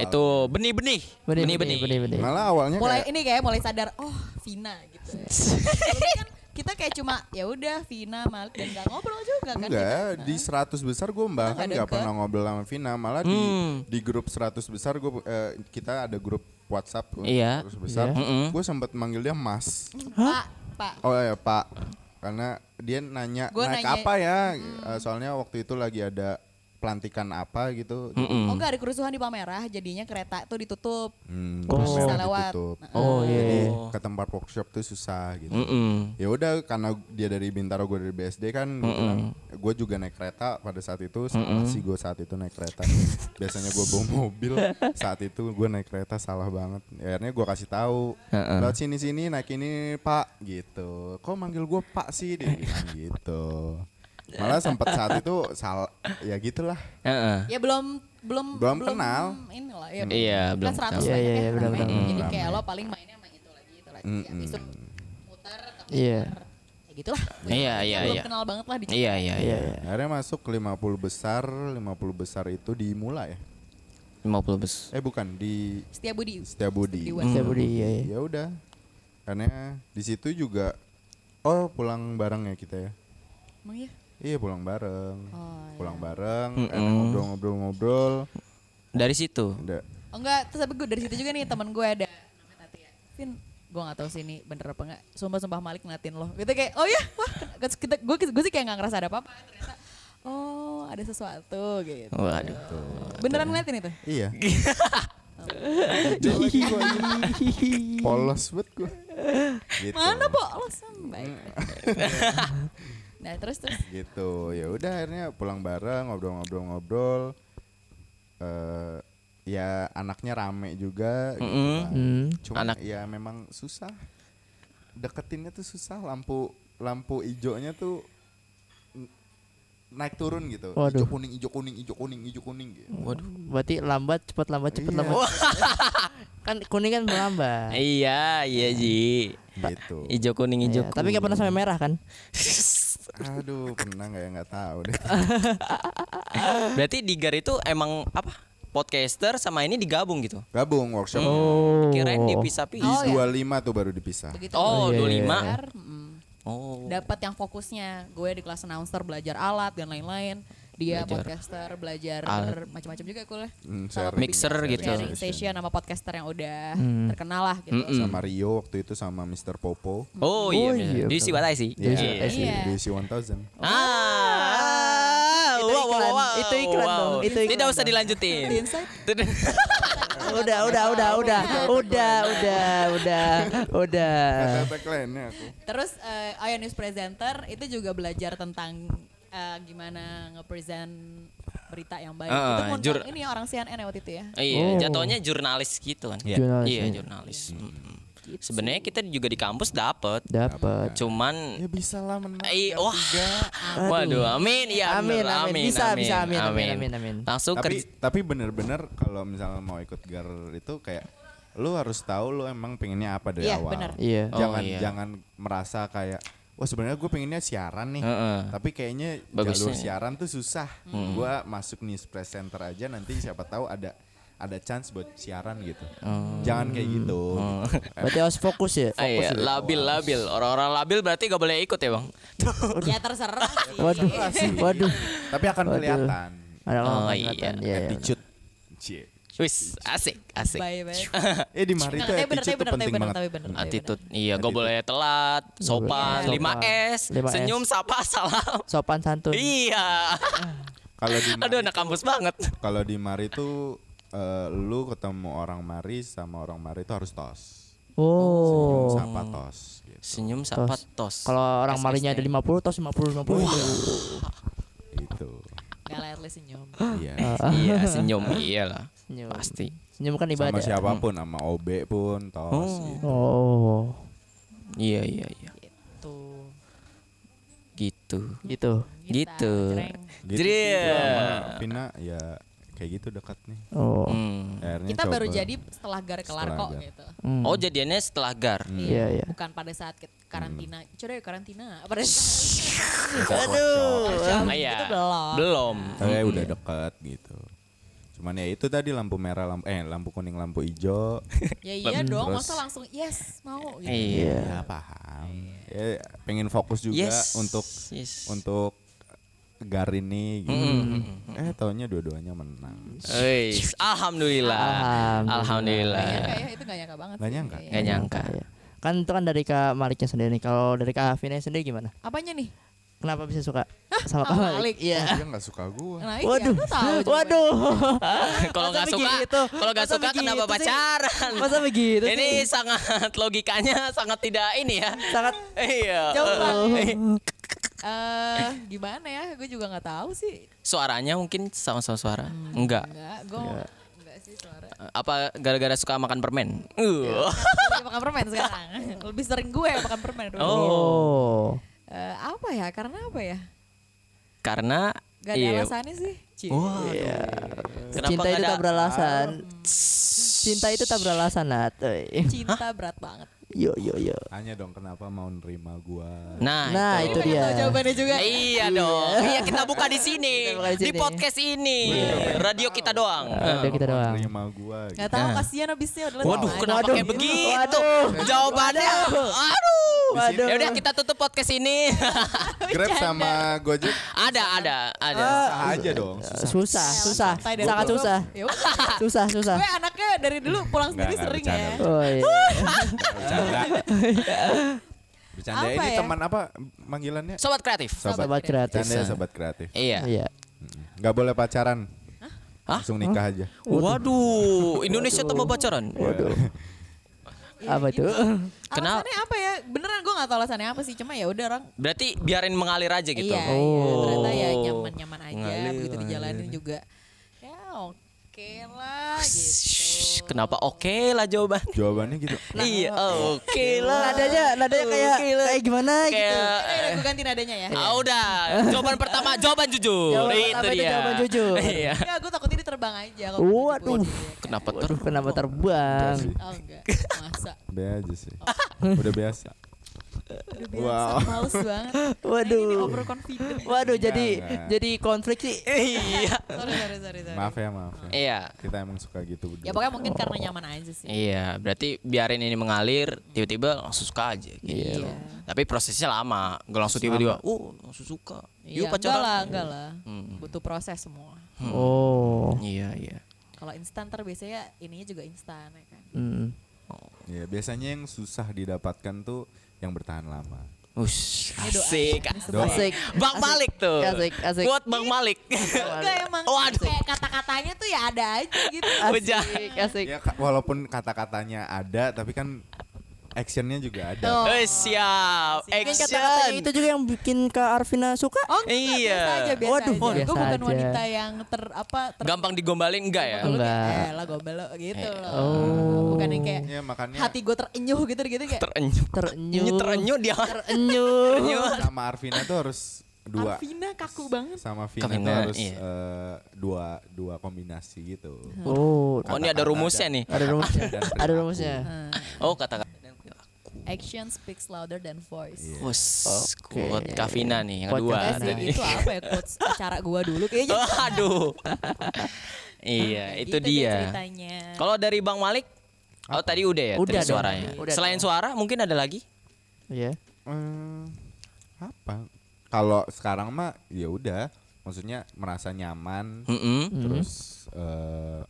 itu benih-benih. Benih, benih, benih, benih. Malah awalnya mulai ini kayak mulai sadar oh Vina gitu kan <laughs> kita kayak cuma ya udah Vina Malik dan gak ngobrol juga kan Enggak, kita. di 100 besar gue bahkan Nggak nggak deket. pernah ngobrol sama Vina, malah di Hmm. di grup 100 besar gue kita ada grup WhatsApp Iya. 100 besar. Iya. Gue sempat manggil dia Mas. Pak Pak Oh ya Pak, karena dia nanya Gua naik nanya- apa ya? Eh, soalnya waktu itu lagi ada pelantikan apa gitu. Mm-mm. oh enggak ada kerusuhan di Palmerah jadinya kereta tuh ditutup Hmm, Oh. terus bisa lewat ditutup. Oh iya. Jadi iya. ke tempat workshop tuh susah gitu. Mm-mm. Ya udah karena dia dari Bintaro gue dari BSD kan, gue juga naik kereta pada saat itu salah sih gue saat itu naik kereta. <laughs> Biasanya gue bawa mobil, saat itu gue naik kereta salah banget. Ya, akhirnya gue kasih tahu, Heeh. lewat sini sini naik ini Pak gitu. Kok manggil gue Pak sih dia bilang gitu. Malah sempat saat itu salah, ya gitulah. Heeh. ya belum belum Belum kenal. inilah ya Iya, belum kan 100 kenal. Iya, banyak iya, ya iya, benar, rame. benar. jadi Hmm. kayak lo paling mainnya sama itu lagi itu lagi Mm-mm. ya, besok muter tapi Iya. ya gitulah Iya, iya, belum iya. kenal banget lah di Iya, iya, Iya, iya. iya. Akhirnya masuk ke 50 besar, 50 besar itu di Mula ya? 50 bes. Eh bukan di Setia Budi Setiabudi. Di Saya Budi, iya, iya. Ya udah. Karena di situ juga oh pulang bareng ya kita ya. emang ya Iya pulang bareng. oh, Pulang iya. bareng, ngobrol-ngobrol-ngobrol. Dari situ. Udah. Oh enggak, terus tapi gue dari situ juga nih teman gue ada ya. Vin, gue gak tahu sih ini bener apa enggak. Sumpah sumpah Malik ngeliatin lo. Gitu kayak, oh ya, wah, kita, gue gue sih kayak gak ngerasa ada apa-apa. Ternyata, oh ada sesuatu gitu. Waduh. Beneran ngeliatin itu? Iya. <laughs> <laughs> Polos banget gue. Gitu. Mana po? Lo baik. <laughs> nah terus terus. Gitu. Ya udah akhirnya pulang bareng, ngobrol-ngobrol-ngobrol. Eh ya anaknya rame juga gitu kan. Hmm. Cuma Anak- ya memang susah. Deketinnya tuh susah lampu lampu hijaunya tuh naik turun gitu. Waduh. Hijau kuning, hijau kuning, hijau kuning, hijau kuning gitu. Waduh. Berarti lambat, cepat lambat, cepat Iya. lambat. <laughs> kan kuning kan melambat. Iya, iya Ji. Gitu. Hijau kuning, hijau Iya, tapi nggak pernah sampai merah kan? Aduh, pernah nggak ya nggak tahu deh. <laughs> Berarti di GAR itu emang apa? Podcaster sama ini digabung gitu. Gabung workshop. Oh. Kirain Di dipisah-pisah. Oh, iya. 25 tuh baru dipisah. Begitu Oh, gue 25. belajar, mm, Oh. dapat yang fokusnya. Gue di kelas announcer belajar alat dan lain-lain. Dia Belajar. podcaster belajar macam-macam juga kuliah. Hmm, Sama sharing. Mixer gitu. sharing session sama podcaster yang udah Hmm. terkenal lah gitu. Mm-mm. Sama Rio waktu itu sama Mr. Popo. Oh iya, Oh, iya, Do you see betul. what I see? Iya, Iya. di. Diisi 1000. Ah, Itu wow, wow, iklan. wow, Itu iklan wow. dong, itu iklan Tidak usah dilanjutin. Di. <laughs> udah, udah, udah, udah, udah, udah, udah, udah. Terus eh Ayo News Presenter itu juga belajar tentang eh, gimana nge-present berita yang baik. Ah, itu jur- ini orang CNN ya waktu itu ya. Iya, Oh. jatuhnya jurnalis gitu kan. Jurnalis, Iya, ya. jurnalis. Mm-mm. Sebenarnya kita juga di kampus dapat. Dapat. Cuman Ya bisa lah menang. Eh, wah. tiga. Waduh, amin ya Amin, bener, amin. Bisa, bisa, amin, amin, amin, amin. Langsung Tapi kerja. tapi bener-bener kalau misalnya mau ikut gar itu kayak lu harus tahu lu emang pengennya apa dari Iya, awal. bener. Iya. Jangan Oh, iya. jangan merasa kayak wah sebenarnya gue pengennya siaran nih. Heeh. Tapi kayaknya Bagusnya. jalur siaran tuh susah. Gua masuk news presenter aja nanti siapa tahu ada ada chance buat siaran gitu. Jangan kayak gitu. Berarti harus fokus ya. Ah, iya, dari labil, labil. Orang-orang labil berarti gak boleh ikut ya bang? ya terserah sih. Waduh, waduh. Tapi akan Waduh. kelihatan. Ada Oh, oh, iya. iya. iya. Attitude. Cie. Wis, asik, asik. Bye bye. <laughs> Eh di Mari itu tapi bener, attitude tuh bener, penting bener, banget. tapi bener, Attitude, bener. iya, gak boleh telat, sopan, Sopan. 5S, 5S. senyum, sapa, <laughs> salam. Sopan santun. Iya. Kalau di Aduh, anak kampus banget. kalau di Mari tuh eh, lu ketemu orang Mari sama orang Mari itu harus tos. Oh. Senyum sapa tos gitu. Senyum, sapa, tos. Kalau orang marinya ada 50 tos 50 50 itu. Gitu. Gak layar senyum. Iya. <laughs> <laughs> Iya, senyum, iyalah. Senyum. Pasti. Senyum kan Sama ibadah. siapa pun sama OB pun tos Oh. gitu. Oh. Iya, iya, iya. Gitu. Gitu. Gitu. Gitu. Jreng. Gitu Jadi sih, ya. Ya kayak gitu dekat nih. Oh. Hmm. Akhirnya Kita baru coba. jadi setelah gar kelar Setelah kok Gar. gitu. Hmm. Oh jadiannya setelah gar. Iya, iya. Bukan pada saat karantina. Coba ya karantina. Pada saat <laughs> Ah, iya. itu belum. Belum. Saya udah dekat gitu. Cuman ya itu tadi lampu merah, lampu eh lampu kuning, lampu hijau. <laughs> Ya iya dong, masa langsung yes mau gitu. Iya. ya paham. Ya pengen fokus juga Yes. untuk Yes. untuk gar ini gitu. Mm-hmm. Eh taunya dua-duanya menang. Wih, alhamdulillah. Alhamdulillah. Alhamdulillah. Gak nyangka ya, itu gak nyangka banget Nggak sih. nyangka. Gak nyangka. Iya. Kan itu kan dari Kak Maliknya sendiri nih. Kalau dari Kak Vina sendiri gimana? Apanya nih? Kenapa bisa suka sama Kak Malik? Iya. Dia nggak suka gua. Nah, iya, Waduh. tahu. Waduh. <laughs> Kalau nggak Masa suka, kalau nggak Masa suka kenapa sih? pacaran? Masa begitu sih? Ini sangat logikanya sangat tidak ini ya. sangat Iya. Eh, Eh, gimana ya? Gue juga nggak tahu sih. Suaranya mungkin sama-sama suara. Enggak. Enggak, gue enggak sih suara. Apa gara-gara suka makan permen? Uh. Dia makan permen sekarang. <laughs> Lebih sering gue yang makan permen. dulu. Oh. Eh, apa ya? Karena apa ya? Karena Gak ada iya. alasannya sih. Cie. Wah, Iya. Kenapa Cinta itu ada- tak beralasan. Cinta itu tak beralasan, Nat. Cinta berat banget. Yo yo yo. Tanya dong kenapa mau nerima gua. Nah, Nah, itu. itu dia. jawabannya juga. Iya dong. Iya kita buka di sini. Buka di Di sini. podcast ini. Radio kita doang. Ada kita doang. Nerima gua. Gitu. Gak tahu Nah. kasihan abisnya udah Waduh, kenapa Waduh. kayak begitu? Waduh. Jawabannya. Aduh. Waduh. Ya udah kita tutup podcast ini. <laughs> Grab sama Gojek ada, ada, ada. sah aja dong. Susah, susah, Santai deh. sangat susah. Ya udah. Susah, susah. Gue anaknya dari dulu pulang sendiri sering ya. Oh iya. <laughs> Bercanda. Bercanda Apa ini ya? teman apa manggilannya? Sobat kreatif. Sobat kreatif. Bercanda ya sobat kreatif. Iya. Iya. Nggak boleh pacaran. Hah? Langsung nikah aja. Waduh, <laughs> Indonesia tambah pacaran. Waduh. Apa gitu. tuh? Kenapa? Alasannya apa ya? Beneran gue gak tahu alasannya apa sih. Cuma ya udah orang Berarti biarin mengalir aja gitu. Iya, iya, Oh. ternyata ya nyaman-nyaman aja Ngalir, begitu dijalanin juga. Ya oke lah gitu. Kenapa oke lah jawaban? Jawabannya gitu. <laughs> iya, oke lah. Nadanya, nadanya kayak Oke lah. kayak gimana gitu. Kayak Eh, gue ganti nadanya ya. Ah, udah. Jawaban pertama jawaban jujur. Jawaban itu pertama itu dia. jawaban jujur. <laughs> Iya. Enggak, gue takut ini terbang aja. kalau Waduh. dipuji. Kenapa Waduh, tuh? kenapa terbang? Oh enggak, masa. Be aja sih. Biasa. Udah biasa, Wow. males banget. <laughs> Waduh. Nah, ini overconfident. Waduh, jadi enggak. jadi konflik sih. <laughs> Iya. Sorry, sorry, sorry, sorry. Maaf ya, maaf ya. Iya. Kita emang suka gitu berdua. Ya pokoknya mungkin karena nyaman aja sih. Iya, berarti biarin ini mengalir, tiba-tiba langsung suka aja gitu. Iya. Tapi prosesnya lama, gak langsung tiba-tiba, oh langsung suka. Iya, Yuk enggak lah, enggak lah. Hmm. Butuh proses semua. Oh. Iya, iya. Kalau instan ntar biasanya ininya juga instan ya kan. Hmm. Ya, biasanya yang susah didapatkan tuh yang bertahan lama. Ush, doa. asik. Sebuah- Asik. Bang Asik. Malik tuh. Asik, asik. Kuat Bang Malik. <laughs> Enggak emang Waduh. kayak kata-katanya tuh ya ada aja gitu. Asik, asik. Ya walaupun kata-katanya ada tapi kan actionnya juga ada. Tuh. Eh, siap. Action. itu juga yang bikin Kak Arvina suka. Oh enggak, Iya. biasa aja, biasa Waduh, aja. oh, Gue biasa bukan aja. wanita yang ter apa ter Gampang digombalin enggak ya? Enggak. eh lah gombal lo gitu loh. Oh. Bukan yang kayak Ya makanya hati gue terenyuh gitu gitu kayak Terenyuh. Terenyuh. Ini terenyuh dia. Terenyuh. sama Arvina tuh harus dua Arvina kaku banget. sama Vina tuh harus iya. eh, dua dua kombinasi gitu. Oh. Oh, ini ada rumusnya nih. Ada rumusnya. Dan Ada rumusnya. Oh, kata-kata. Action speaks louder than voice. Us, Oke. quote Kavina nih yang Quote kedua. Sih, itu apa ya quotes acara gua dulu kayaknya. <laughs> Aduh. iya, itu Gitu deh dia. ceritanya. Kalau dari Bang Malik, oh tadi udah ya, Udah tadi dong. suaranya. Udah Selain dong. suara, mungkin ada lagi? Iya. Eh, apa? Kalau sekarang mah ya udah, maksudnya merasa nyaman, Mm-mm. terus eh,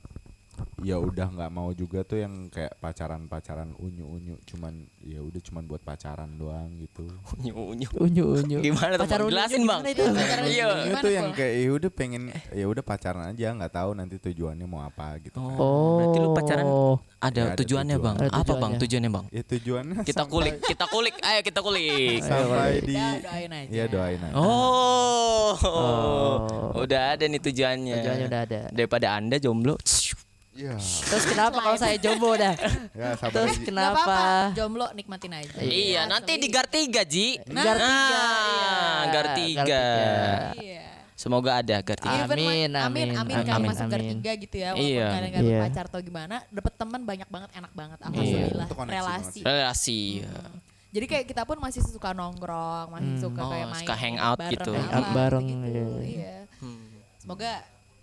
ya udah nggak mau juga tuh yang kayak pacaran-pacaran unyu-unyu, cuman ya udah cuman buat pacaran doang gitu. Unyu, unyu. Unyu unyu. Gimana tuh? Pacar unyu Jelasin, Bang. itu? Pacaran Iya. unyu. Itu yang kayak ya udah pengen ya udah pacaran aja, nggak tahu nanti tujuannya mau apa gitu. kan. Oh. Berarti lu pacaran ada Ya, ada tujuannya, tujuan. Bang. Ada Apa, Bang? tujuannya. Tujuannya, Bang? Ya tujuannya Kita kulik, kita kulik. Ayo kita kulik. sampai di Ya, doain aja. Iya doain aja. Oh. Oh. Udah ada nih tujuannya. Tujuannya udah ada. Daripada Anda jomblo. Iya. Terus kenapa kalau saya jomblo dah? Ya sabar Terus aja. Kenapa? jomblo nikmatin aja. Iya, nanti di Gar 3, Ji. Nah, Gar tiga, Ah, iya. Gar Gar 3. tiga. Iya. Semoga ada Gar 3. Even Amin, amin, amin, amin, amin, kalian masuk gar tiga gitu ya, walaupun Iya. kalian gak Iya. pacar atau gimana, dapet teman banyak banget, enak banget, alhamdulillah, koneksi relasi. Relasi. Jadi kayak kita pun masih suka nongkrong, masih suka Oh, kayak main suka hangout bareng, gitu. Hangout bareng, gitu-gitu, iya. Iya. Semoga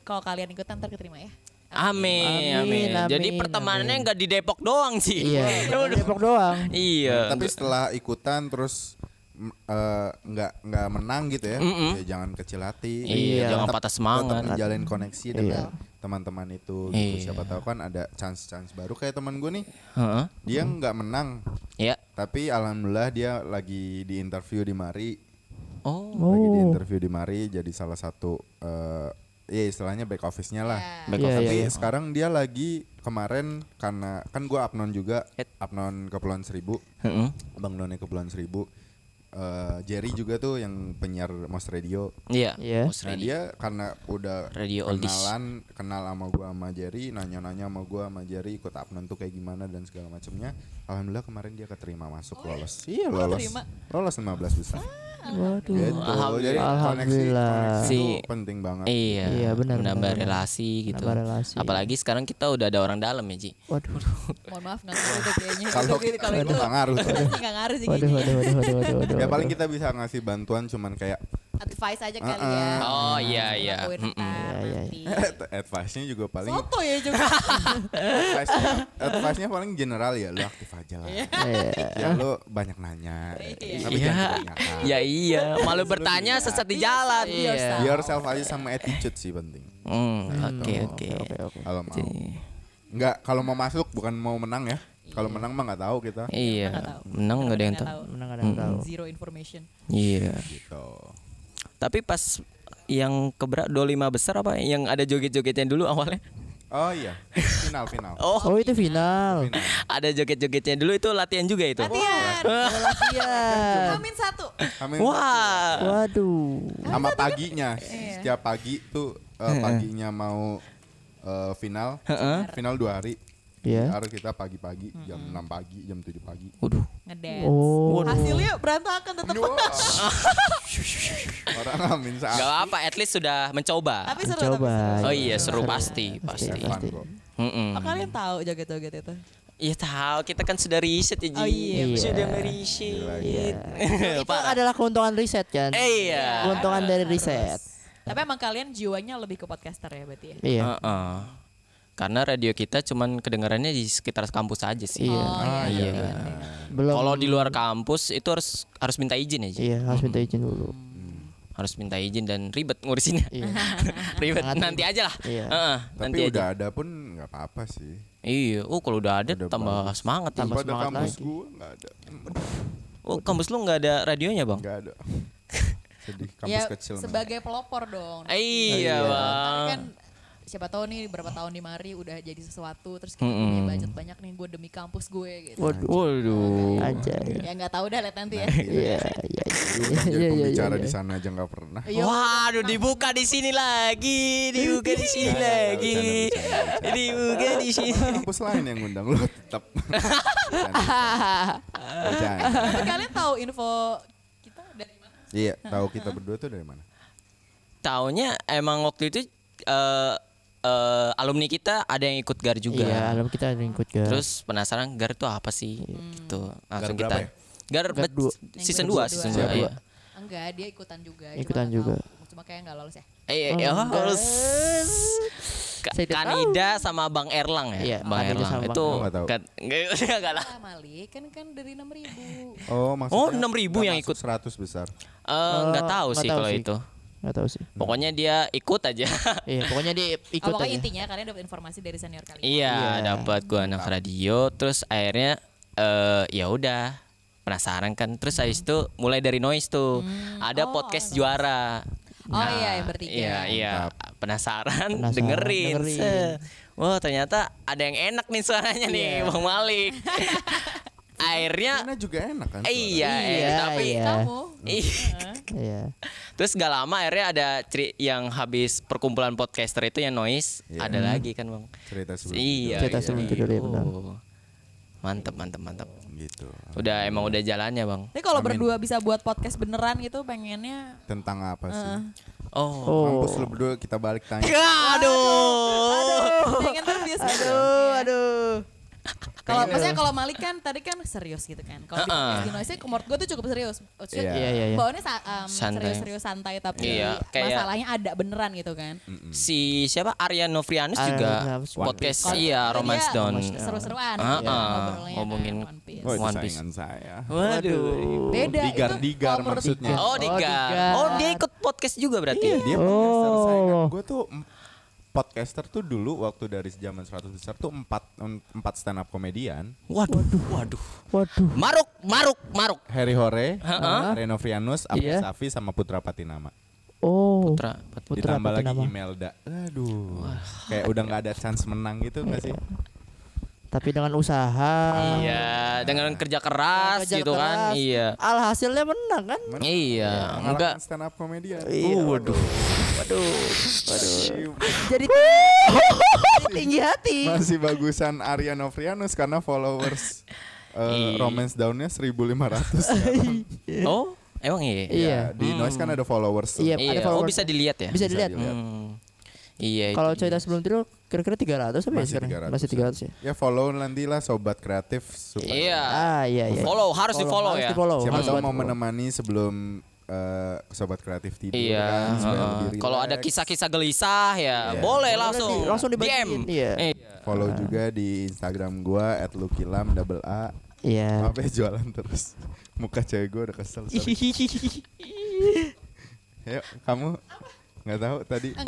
kalau kalian ikutan ntar keterima ya. Amin, Amin, amin. Jadi amin, pertemanannya amin. nggak di Depok doang sih. Iya, <laughs> Depok doang. Iya. Tapi setelah ikutan terus mm, eh, nggak nggak menang gitu ya, ya jangan kecil hati. Iya, jangan Tetap- patah semangat. Tetap menjalin koneksi dengan teman-teman itu. Gitu. Iya. Siapa tahu kan ada chance-chance baru kayak teman gue nih. Heeh. Dia nggak menang, Ya. tapi alhamdulillah dia lagi di interview di Mari. Oh. Lagi di interview di Mari jadi salah satu eh ya istilahnya back office-nya lah. Back Iya, Tapi iya. sekarang dia lagi kemarin karena kan gua Apnon juga. Apnon Kepulauan Seribu, Heeh. Bang None Kepulauan Seribu. Eh, Jerry juga tuh yang penyiar Mos Radio. Iya. Iya. Most Nah ready. dia karena udah Radio oldies. kenalan, kenal sama gua sama Jerry, nanya-nanya sama gua sama Jerry ikut Apnon tuh kayak gimana dan segala macamnya. Alhamdulillah kemarin dia keterima masuk lolos. Iya lolos. terima? Lolos 15 besar. Waduh. Gitu. Jadi koneksi, Alhamdulillah. koneksi Si- itu penting banget. Iya. Iya, benar, Menambah benar, benar. relasi gitu. Menambah relasi. Apalagi sekarang kita udah ada orang dalam ya, Ji. Waduh. <laughs> Mohon maaf nggak ngaruh tuh kayaknya. Kalau Itu- kalau itu itu nggak ngaruh tuh. pasti nggak ngaruh sih waduh, waduh, waduh, waduh, waduh. Ya paling waduh. kita bisa ngasih bantuan cuman kayak Advice aja kali Uh-uh. ya. Oh, iya, iya. Ntar Iya, iya, nanti. <laughs> advice-nya juga paling Soto ya juga. advice-nya, advice-nya paling general ya lu aktif aja lah. Iya. ya lu banyak nanya. Tapi Iya. Ya iya, malu bertanya sesat di jalan. Iya. Yourself aja sama attitude sih penting. Hmm, oke oke. Oke, oke. Kalau mau. Enggak, kalau mau masuk bukan mau menang ya. Kalau menang mah nggak tahu kita. Iya, menang nggak ada yang tahu. Menang ada yang tahu. Zero information. Iya. Gitu. Tapi pas yang keberat 25 besar apa yang ada joget-jogetnya dulu awalnya? Oh iya, final final. Oh, Oh, itu final. Final. ada joget-jogetnya dulu itu latihan juga itu. Latihan. Latihan. Amin satu. Amin. Wah. Waduh. Sama paginya. Iya. Setiap pagi tuh eh, paginya mau eh, final. Final dua hari. Iya. Harus kita pagi-pagi jam 6 pagi, jam 7 pagi. Waduh. Ngedance. Oh. Hasilnya berantakan tetap. <laughs> Orang amin saat. Gak apa, at least sudah mencoba. Tapi seru tapi Coba. seru. Oh iya, seru pasti, pasti. Fun kok. Mm-mm. Oh, kalian tahu joget-joget itu? Iya tahu, kita kan sudah riset ya, Ji. Oh, iya, bener. Sudah meriset. <laughs> Itu adalah keuntungan riset kan? Eh, iya. Keuntungan dari riset. Tapi emang kalian jiwanya lebih ke podcaster ya berarti ya? Iya. Heeh. Karena radio kita cuman kedengarannya di sekitar kampus aja sih. Iya. Ah, iya. Belum. Kalau di luar kampus itu harus harus minta izin ya, Ji. Iya, harus minta izin dulu. Harus minta izin dan ribet ngurusinnya. Iya. <laughs> ribet Sangat nanti aja lah. Iya. Heeh, Tapi nanti aja. udah ada pun nggak apa-apa sih. Iya, oh kalau udah ada Udah tambah bagus. semangat ya. Tambah Pada semangat kampus lagi. gua nggak ada. Oh, kampus lu nggak ada radionya, Bang? Nggak ada. <laughs> Sedih kampus ya kecil. sebagai pelopor dong. Iya, Tapi Bang. kan siapa tahu nih berapa tahun di Mari udah jadi sesuatu terus kita punya budget banyak nih gue demi kampus gue gitu. Waduh. Waduh. Aja. Ya nggak tahu dah lihat nanti ya. Iya, iya. Lu kan jadi Iya, iya, pembicara iya, di iya. sana aja nggak pernah. Iya, Waduh, dibuka di sini lagi, dibuka di sini lagi, dibuka di sini. Kampus lain yang ngundang lu tetap. <laughs> Kalian tahu info kita dari mana? Iya, tahu kita berdua tuh dari mana? Taunya emang waktu itu eh eh, alumni kita ada yang ikut GAR juga. Iya, alam kita ada yang ikut ke. Terus penasaran GAR itu apa sih? Gitu. Langsung berapa kita. ya? GAR, GAR dua. season Yang 2, kedua. season Season 2 dua. iya. Enggak, dia ikutan juga. Ikutan juga. tahu. Cuma kayak nggak lolos ya. Eh, Oh, eh, oh, enggak. tidak Kanida sama Bang Erlang ya. Iya, Bang Kanida Erlang. sama itu Erlang. <laughs> Nggak tahu. kan- enggak enggak lah. Ah, Malik kan kan dari 6000 Oh, maksudnya Oh, 6.000 nggak yang ikut. 100 besar. Eh, enggak Eh, tahu sih kalau itu. Nggak tahu sih. Pokoknya dia ikut aja. <laughs> Iya, pokoknya dia ikut Oh, pokoknya aja. intinya kalian dapat informasi dari senior kalian. Iya, Iya. dapat gua anak radio terus akhirnya eh ya udah penasaran kan. Terus habis itu mulai dari noise tuh. Ada Oh, podcast juara. Oh iya, yang bertiga. Iya, iya. Penasaran, Penasaran, dengerin. dengerin. Wah, ternyata ada yang enak nih suaranya nih, Iya. Bang Malik. <laughs> akhirnya Karena juga enak kan. iya, Iya, tapi iya. Kamu Ih, Iya. Terus gak lama akhirnya ada ceri yang habis perkumpulan podcaster itu yang noise Iya. ada lagi kan bang. Cerita sebelum Iya. Cerita iya. sebelum tidur, ya, benar. Oh. Mantep mantep mantep. gitu. Udah emang udah jalannya bang. Tapi kalau berdua bisa buat podcast beneran gitu pengennya Tentang apa sih? Oh. Oh. Mampus lu berdua kita balik tanya. Aduh. pengen terus Aduh, aduh. Kalau maksudnya kalau Malik kan tadi kan serius gitu kan. Kalau podcast di Noise menurut gue tuh cukup serius. Iya. Iya, iya, iya. bawaannya um, serius-serius santai tapi Iya, kayak- masalahnya ada beneran gitu kan. Si siapa Arya Novrianus Arya juga Novrianus. podcast iya Romance dia Down. Seru-seruan. Heeh, gitu, ngobrolnya ngomongin kan, One Piece. Oh, One Piece. saya. Waduh. Beda Digar itu digar kalau menurut- maksudnya. Oh, Oh, Digar. Oh, dia ikut podcast juga berarti. Dia Oh. Gue tuh podcaster tuh dulu waktu dari zaman 100 besar tuh empat em- empat stand up komedian. Waduh, waduh. Waduh. Maruk, Maruk, Maruk. Harry Hore, Heeh. Reno Frianus, Abdul Iya. Safi sama Putra Patinama. Oh. Putra. Putra Ditambah lagi Patinama. Imelda. Aduh. Kayak udah nggak ada chance menang gitu nggak sih? Tapi dengan usaha. Iya, dengan kerja keras Kerja gitu kan. keras. Iya. Alhasilnya menang kan? Iya, enggak. stand up komedian. Iya. waduh. Waduh. Waduh. Masih- Jadi <laughs> tinggi hati. Masih bagusan Arya Novrianus karena followers <laughs> Iya. romance downnya 1500 sekarang. <laughs> Oh, emang iya. Iya. Ya, di noise kan ada followers tuh. Iya, Iya, ada oh followers. bisa dilihat ya? Bisa dilihat. dilihat. Hmm. Iya. Kalau cerita sebelum tidur kira-kira 300 apa ya Masih sekarang? 300. Masih 300 ya. Ya follow nanti lah sobat kreatif supaya Iya. Ah, iya iya. Follow, harus di-follow harus ya. di-follow, siapa harus tahu mau follow. menemani sebelum eh, sobat kreatif tidur Iya. kan lebih Kalau ada kisah-kisah gelisah ya, Iya. boleh langsung. di- langsung dibagiin, DM. iya. follow juga di Instagram gua @lukilam double A. Iya. Apa ya jualan terus. <laughs> Muka cewek gua udah kesel. Yuk, <laughs> kamu nggak tahu tadi. <laughs>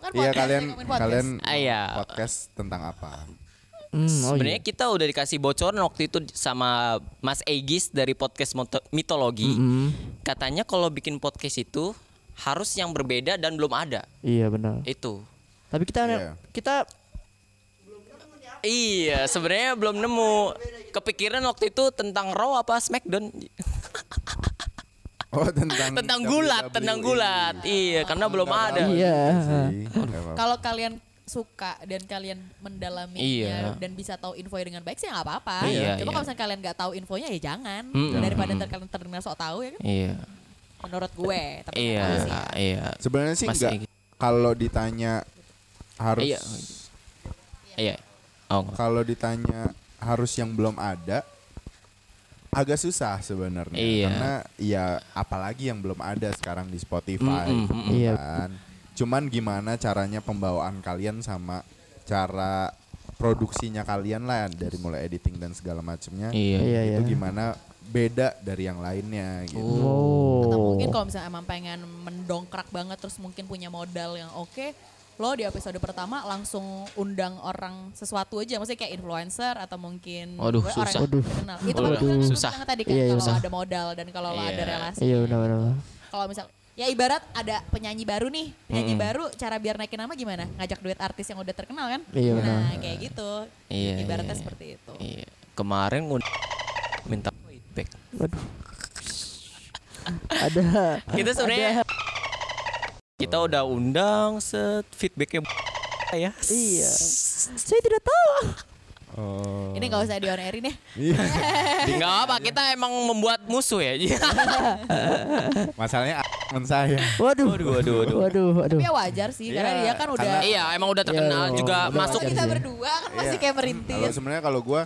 Kan Iya kalian podcast. kalian Ah, iya. podcast tentang apa? Hmm, oh Sebenarnya iya. kita udah dikasih bocoran waktu itu sama Mas Egis dari podcast mitologi. Mm-mm. Katanya kalau bikin podcast itu harus yang berbeda dan belum ada. Iya benar. Itu. Tapi kita Iya. kita Iya, sebenarnya belum nemu. Kepikiran waktu itu tentang Raw apa Smackdown? <laughs> Oh tentang tentang gulat, WWE. tentang gulat. Iya, karena belum ada. Iya. Kalau kalian suka dan kalian mendalaminya Iya. dan bisa tahu info dengan baik sih nggak apa-apa. Iya, Cuma iya. kalau misalnya kalian nggak tahu infonya ya jangan. Mm-mm. Daripada ntar kalian terdengar sok tahu ya kan. Iya. Menurut gue. Tapi Iya, sih. iya. Sebenarnya sih enggak. Egis. Kalau ditanya harus Iya. Iya. Oh, kalau ditanya harus yang belum ada agak susah sebenarnya Iya. karena ya apalagi yang belum ada sekarang di Spotify Mm-mm, mm-mm. Iya. kan. Cuman gimana caranya pembawaan kalian sama cara produksinya kalian lah dari mulai editing dan segala macamnya. Iya. Iya, Itu iya. gimana beda dari yang lainnya gitu. Oh. Atau mungkin kalau misalnya emang pengen mendongkrak banget terus mungkin punya modal yang oke, lo di episode pertama langsung undang orang sesuatu aja, maksudnya kayak influencer atau mungkin Waduh, gue orang susah. yang terkenal. Itu kan Waduh, susah. tadi kan Iya, kalau susah. ada modal dan kalau lo ada Iya. relasi. Iya benar-benar. Kalau misal ya ibarat ada penyanyi baru nih, penyanyi Mm-mm. baru cara biar naikin nama gimana? Ngajak duet artis yang udah terkenal kan? Iya, benar. Nah kayak gitu. Iya, Ibaratnya iya, seperti itu. Iya. Kemarin minta feedback. Waduh. <laughs> ada Kita sebenarnya kita udah undang set feedbacknya ya. Iya. Saya tidak tahu. Oh. Ini gak usah di on airin ya. Iya. <laughs> Enggak apa, kita emang membuat musuh ya. <laughs> Masalahnya teman saya. Waduh. Waduh, waduh, waduh. Waduh, waduh. Tapi ya wajar sih, karena Iya, dia kan udah karena- iya, emang udah terkenal Iya, juga udah masuk kita sih. berdua kan masih Iya. kayak Kalau merintis. sebenarnya kalau gua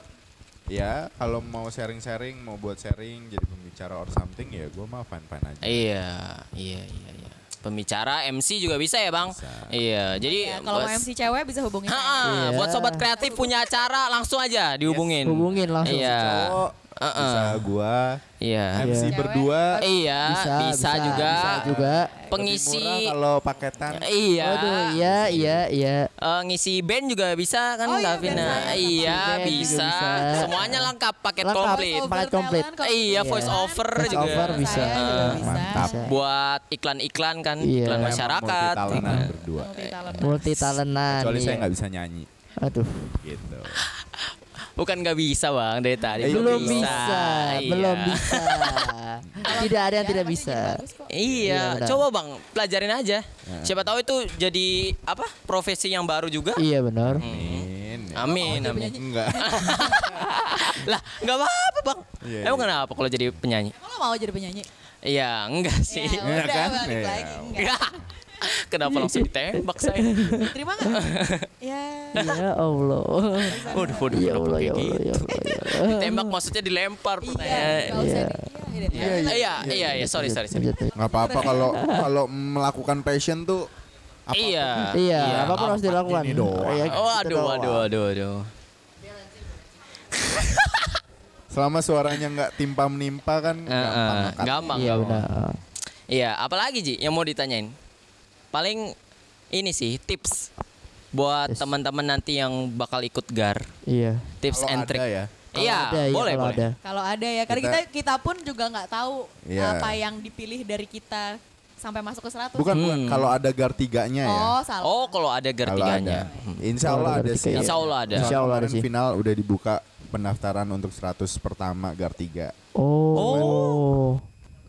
ya kalau mau sharing-sharing, mau buat sharing jadi pembicara or something ya gua mah fine-fine aja. Iya, iya, iya, iya. Pembicara MC juga bisa ya, Bang? Iya, jadi Ya, kalau mau MC cewek bisa hubungi Ha-ha, saya. Iya. buat sobat kreatif punya acara langsung aja dihubungin. Hubungin langsung. Iya. Cowok Heeh. bisa gua Iya. MC Cewek. berdua Iya, bisa, juga. Bisa juga. Pengisi lebih murah kalau paketan. Iya. Waduh, iya, iya, iya. Eh, ngisi band juga bisa kan Oh iya, Davina? iya, juga bisa. bisa. Semuanya lengkap, paket Lengkap. komplit. Voice paket komplit. Iya, bisa. voice over Voice juga. over bisa. Juga bisa. Mantap. Bisa. Buat iklan-iklan kan, Iya. iklan Emang masyarakat. Multi-talentan Iya. berdua. Multi talent. Multi talentan. Kecuali saya iya. nggak bisa nyanyi Aduh. gitu. Bukan nggak bisa bang dari tadi. Eh, belum bisa, Iya. belum bisa. <laughs> tidak ada yang tidak bisa. Iya, Iya, benar. coba bang pelajarin aja. Siapa tahu itu jadi apa profesi yang baru juga. Iya benar. Amin. Amin, amin. Enggak. <laughs> lah, nggak apa-apa bang. Iya, Emang iya. kenapa kalau jadi penyanyi? Kalau mau jadi penyanyi? Iya, enggak sih. Ya Iya udah kan? balik Iya. lagi. Enggak. <laughs> <laughs> Kenapa langsung ditembak saya? Terima nggak? <laughs> ya. Ya Allah. Waduh, waduh, Ya Allah, ya Allah, gitu? ya Allah. ya <laughs> Allah. Ditembak maksudnya dilempar Iya, pertanyaan. Iya. iya, iya, Iya, iya, iya, sorry, sorry, sorry. Nggak apa-apa kalau kalau melakukan passion tuh apa Iya. Iya, apa pun harus dilakukan. Ini doang. Iya, Oh, gitu aduh, aduh, aduh, aduh. selama suaranya nggak timpa menimpa kan Eh, gampang ngangkat. gampang, Iya. Iya, apalagi Ji yang mau ditanyain? Paling ini sih tips buat Yes. teman-teman nanti yang bakal ikut GAR. Iya. Tips Kalau and ada trick. ya. Iya, Kalau ada, iya, boleh, kalau boleh. ada. Kalau ada ya, karena kita Kita- kita pun juga nggak tahu Iya. apa yang dipilih dari kita sampai masuk ke 100. Bukan bukan Hmm. kalau ada gar tiganya ya. Oh, salah. Oh, kalau ada GAR Kalau tiganya. ada. Insya Kalau Allah ada sih. tiga, Insya Allah ada. Insya Allah ada sih. final udah dibuka pendaftaran untuk 100 pertama gar 3. Oh.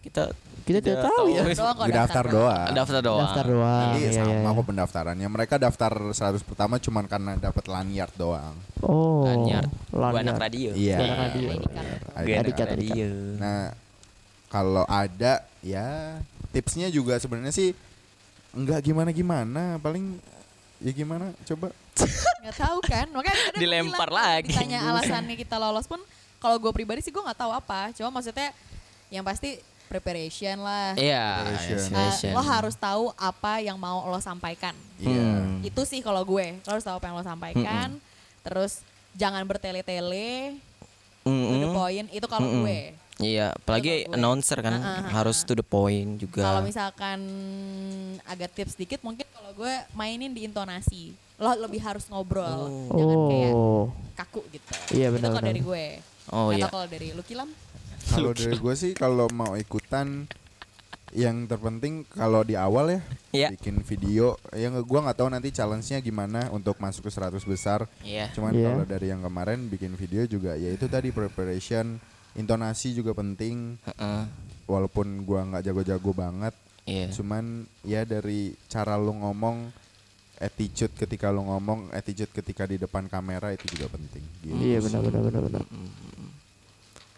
Kita Kita tidak tahu ya. Doang kok Daftar doang. daftar doang. Daftar doang. Jadi Iya, iya, sama iya. kok pendaftarannya. Mereka daftar 100 pertama cuman karena dapat lanyard doang. Oh. Lanyard. Anak Lanyard. radio. Iya. Anak radio. Anak Adikat, adikat. radio. Nah, kalau ada ya tipsnya juga sebenarnya sih enggak gimana-gimana, paling ya gimana coba <laughs> Nggak tahu kan? Makanya Dilempar bilang, lagi. Ditanya alasannya kita lolos pun, kalau gue pribadi sih gue nggak tahu apa. Cuma maksudnya yang pasti preparation lah. Iya, Preparation. Eh, preparation. lo harus tahu apa yang mau lo sampaikan. Iya. Hmm. Itu sih kalau gue. Lo harus tahu apa yang lo sampaikan. Terus jangan bertele-tele. To the point. Itu kalau Mm-mm. gue. Iya, apalagi Kalau announcer kan ah, ah, harus to the point juga. Kalau misalkan agak tips dikit mungkin kalau gue mainin di intonasi. Lo lebih harus ngobrol. Jangan kayak Oh. kaku gitu. Iya, Itu benar, kalau benar. dari gue. Oh, Nggak iya. kalau dari lu Kilam? Kalau dari gue sih kalau mau ikutan yang terpenting kalau di awal ya Iya. bikin video yang gua nggak tahu nanti challenge-nya gimana untuk masuk ke 100 besar. Iya. Cuman Iya. kalau dari yang kemarin bikin video juga ya itu tadi preparation, intonasi juga penting. Heeh. Walaupun gua nggak jago-jago banget, Iya. cuman ya dari cara lu ngomong attitude ketika lu ngomong, attitude ketika di depan kamera itu juga penting. Gitu. Iya benar benar benar benar.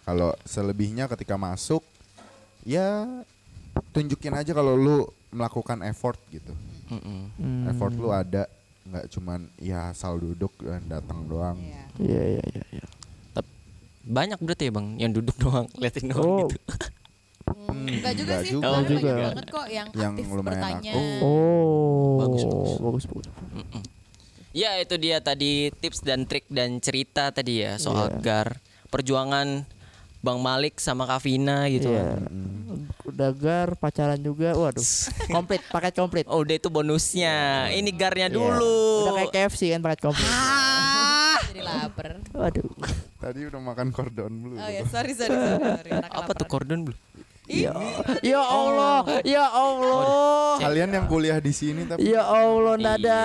Kalau selebihnya ketika masuk ya tunjukin aja kalau lu melakukan effort gitu. Mm-mm. Hmm. Effort lu ada nggak cuman ya asal duduk dan datang doang. Iya. Iya iya iya. iya. Banyak berarti ya bang yang duduk <laughs> doang, liatin doang Oh. gitu. Hmm, enggak juga enggak sih. juga. Juga. banyak banget kok yang, Yang aktif lumayan bertanya. aktif. Oh. Bagus, bagus. bagus bagus. Ya itu dia tadi tips dan trik dan cerita tadi ya soal Iya. GAR perjuangan Bang Malik sama Kavina gitu. Iya. Udah gar pacaran juga. Waduh. <laughs> komplit, paket komplit. Oh udah itu bonusnya. Ini GAR-nya Iya. dulu. Udah kayak KFC kan paket komplit. Jadi lapar. Waduh. Tadi udah makan cordon bleu. Oh ya, sorry sorry sorry. Apa tuh kordon belum? Ya, ya Allah, ya Allah. Kalian yang kuliah di sini tapi Ya Allah nada,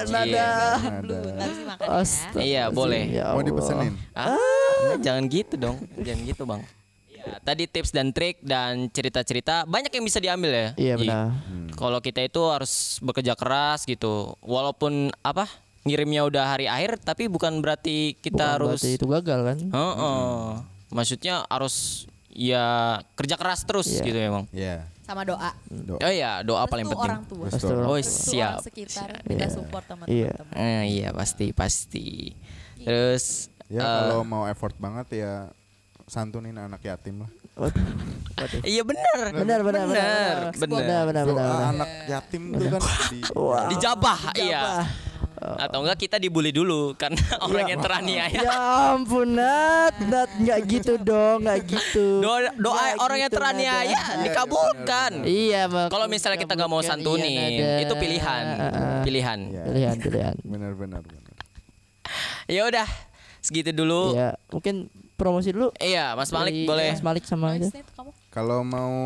Iya. nada. Ada. Belum, ntar sih makan ya. Astaga. Iya, boleh. Ya mau dipesenin. Ah, jangan gitu dong. Jangan gitu, Bang. Ya, tadi tips dan trik dan cerita-cerita banyak yang bisa diambil ya. Iya Ji. benar. Kalau kita itu harus bekerja keras gitu. Walaupun apa? Ngirimnya udah hari akhir tapi bukan berarti kita Bukan harus berarti itu gagal kan? Heeh. Maksudnya harus ya kerja keras terus Iya. gitu emang. Iya. Sama doa. Do- Oh iya, doa paling Restu penting. orang tua. Restu. Restu. Oh Restu siap. orang sekitar. Kita Iya. support Iya. teman-teman. Eh, iya pasti pasti. Terus Ya eh, kalau mau effort banget ya santunin anak yatim lah. <laughs> Iya benar. Benar, benar, benar, benar. benar. benar. Doa anak yatim tuh kan di Wah. Dijabah, iya. Dijabah. Atau enggak kita dibully dulu karena <laughs> orang yang teraniaya. Ya ampun Nat, Nat nggak gitu dong, nggak gitu. Doa doa Nggak orang yang gitu, teraniaya Nada. dikabulkan. Iya, mak- Kalau misalnya kita nggak mau santunin, iya, Nada. itu pilihan, pilihan. Iya. Pilihan, pilihan. <laughs> benar benar benar. Ya udah, segitu dulu. Iya, mungkin promosi dulu. Iya, Mas Malik Dari boleh. Mas Malik sama aja. Kalau mau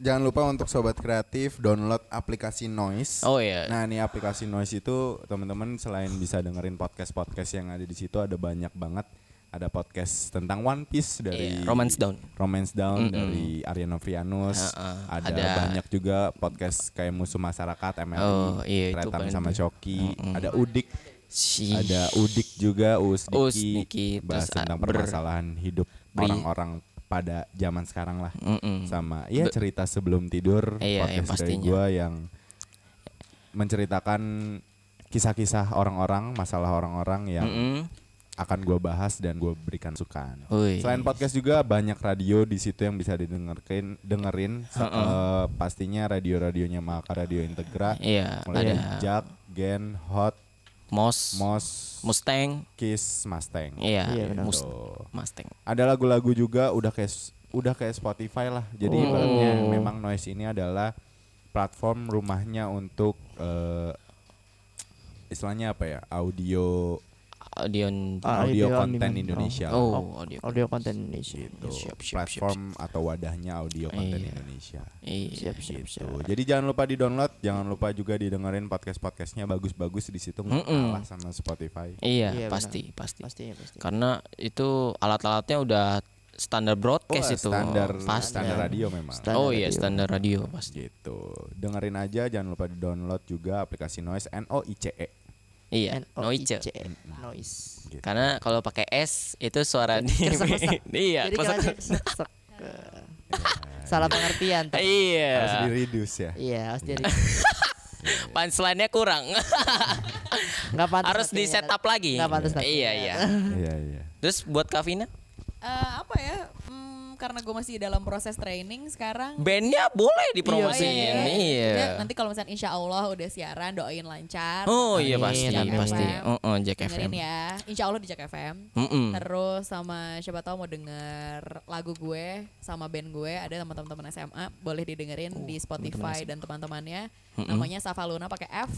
jangan lupa untuk sobat kreatif download aplikasi Noise. Oh iya. Nah, ini aplikasi Noise itu teman-teman selain bisa dengerin podcast-podcast yang ada di situ ada banyak banget. Ada podcast tentang One Piece dari Iya, Romance Down. Romance Down Mm-mm. dari Ariano Frianus. Heeh, ada, ada- banyak juga podcast kayak Musuh Masyarakat MLI, Oh, iya, sama. Coki. Ada Udik, Si. ada Udik juga Us Us Diki, bahas terus, ah, tentang permasalahan hidup orang-orang pada zaman sekarang lah Mm-mm. sama ya cerita sebelum tidur Iya, yang podcast dari pastinya. gua yang menceritakan kisah-kisah orang-orang masalah orang-orang yang Mm-mm. akan gua bahas dan gua berikan sukan. Wih. Selain podcast juga banyak radio di situ yang bisa didengarkan dengerin Se- eh, pastinya radio-radionya Maka Radio Integra Iya, mulai dari ada Jack, Gen, Hot, Mos, Mos, Mustang. Kiss, Mustang. Iya, Iya, benar. Mustang. ada lagu-lagu juga udah kayak udah kayak Spotify lah. Jadi Oh. ibaratnya memang Noise ini adalah platform rumahnya untuk eh, istilahnya apa ya? Audio Audio. Ah, audio audio on konten. Indonesia. Oh, audio. Audio konten Indonesia. gitu. Siap, siap, siap, platform atau wadahnya audio konten Iya. Indonesia. Iya. Siap, siap, Gitu. siap. Jadi jangan lupa di-download, jangan lupa juga didengerin podcast-podcastnya bagus-bagus di situ nggak Mm-mm. kalah sama Spotify. Iya, Iya, pasti, pasti. Pasti ya pasti. Karena itu alat-alatnya udah standar broadcast Wah, itu. standar pasti. standar radio memang. Standar oh iya, radio. standar radio pasti. gitu. Dengerin aja, jangan lupa di-download juga aplikasi Noise N O I C E. Iya, Noice. N-O-I-C-E. Noise. Gitu. Karena kalau pakai S itu suara di Kesek-kesek. Iya, Jadi sek-sek. Salah pengertian. tapi- Harus Iya. di-reduce ya. Iya, harus jadi Punchline-nya kurang. nggak pantas. Harus di setup lagi. Nggak pantas. Iya, iya. Iya, iya. Terus buat Kavina, Eh, karena gue masih dalam proses training sekarang. bandnya boleh dipromosiin. Iya, iya, Iya. Udah, nanti kalau misalnya insya Allah udah siaran doain lancar. Oh iya pasti, amin. pasti. FM. Oh, Jack Dengerin FM. ya. Insya Allah di Jack FM. Mm-mm. Terus sama siapa tahu mau denger lagu gue sama band gue ada sama teman-teman SMA boleh didengerin Oh, di Spotify dan teman-temannya namanya Safa Luna pakai F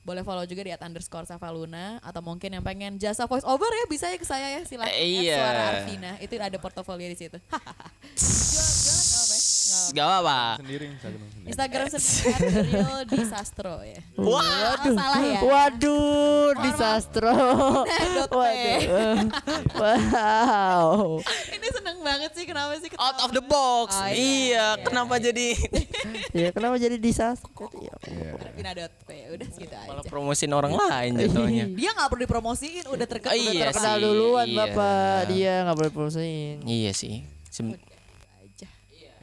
boleh follow juga di at underscore Safa Luna atau mungkin yang pengen jasa voice over ya bisa ya ke saya ya silakan Eh, iya. suara Arvina. Itu ada portofolio di situ <laughs> <laughs> nggak apa ya Nggak apa. Gak apa. Sendiri, Instagram sendiri. Instagram sendiri real disastro <laughs> ya Wah. Oh, salah ya Waduh, disastro. P. <laughs> Waduh. Wow. ini seneng banget sih kenapa sih Out of the box. Oh, iya. iya, kenapa jadi <laughs> Ya kenapa jadi disastro? Ya, Iya. Arvina.p udah segitu malah aja promosin orang lain jatuhnya? dia nggak perlu dipromosiin udah terkenal Iya terkenal duluan iya. Bapak. Dia nggak boleh promosiin. Iya sih. Sem-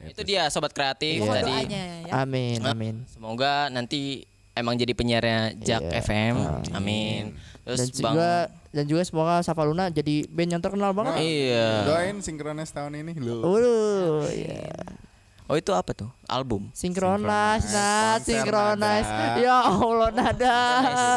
itu dia sobat kreatif mohon tadi. doanya ya Amin, amin. Semoga nanti emang jadi penyiarnya Jack Iya. FM. Amin. Terus Dan Bang juga dan juga semoga Safa Luna jadi band yang terkenal banget. Iya. Doain sinkronis tahun ini lu. Waduh, iya. Oh itu apa tuh? Album. Synchronize, nah, synchronize. Ya Allah, nada.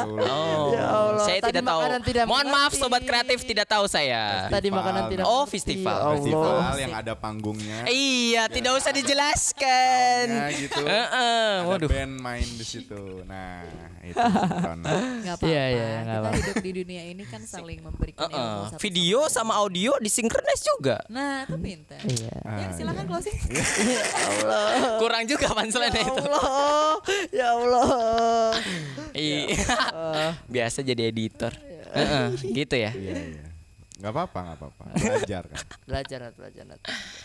Oh. Ya Allah, Saya tadi tidak tahu. tidak Mohon maaf mengerti. sobat kreatif tidak tahu saya. Tadi makanan tidak. Oh, festival. Ya Allah. Festival yang ada panggungnya. Iya, tidak usah dijelaskan. Ya gitu. Heeh, Ada waduh. band main di situ. Nah, itu sinkronis. nggak apa-apa Iya, iya, nggak kita apa-apa. hidup di dunia ini kan saling memberikan Heeh. ilmu satu Video sama audio disinkronize juga. nah itu pintar Iya. ya silakan closing <laughs> Kurang juga panselannya itu. Allah, ya Allah. Iya. <laughs> Biasa jadi editor. Heeh, gitu ya. Iya, iya. Gak apa-apa, gak apa-apa. Belajar kan. Belajar, belajar.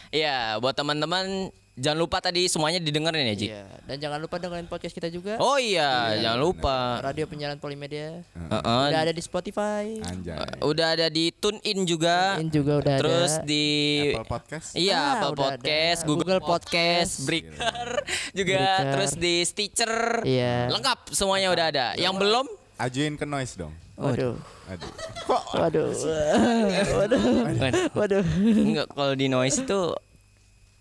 Iya, buat teman-teman jangan lupa tadi semuanya didengerin ya, Ji. Iya. Dan jangan lupa dengerin podcast kita juga. Oh iya, jangan lupa. Radio penyiaran Polimedia. Heeh. Udah ada di Spotify. Anjay. Udah ada di tune in juga. Ini juga udah Terus ada. di Apple Podcast. Iya, Ah, Apple udah Podcast, ada. Google, Google Podcast, Podcast. Breaker <laughs> juga, Breaker. terus di Stitcher. Iya. Lengkap semuanya udah ada. Yang belum Ajuin ke noise dong. Waduh. Aduh. Waduh. <laughs> Waduh. Waduh. enggak kalau di noise itu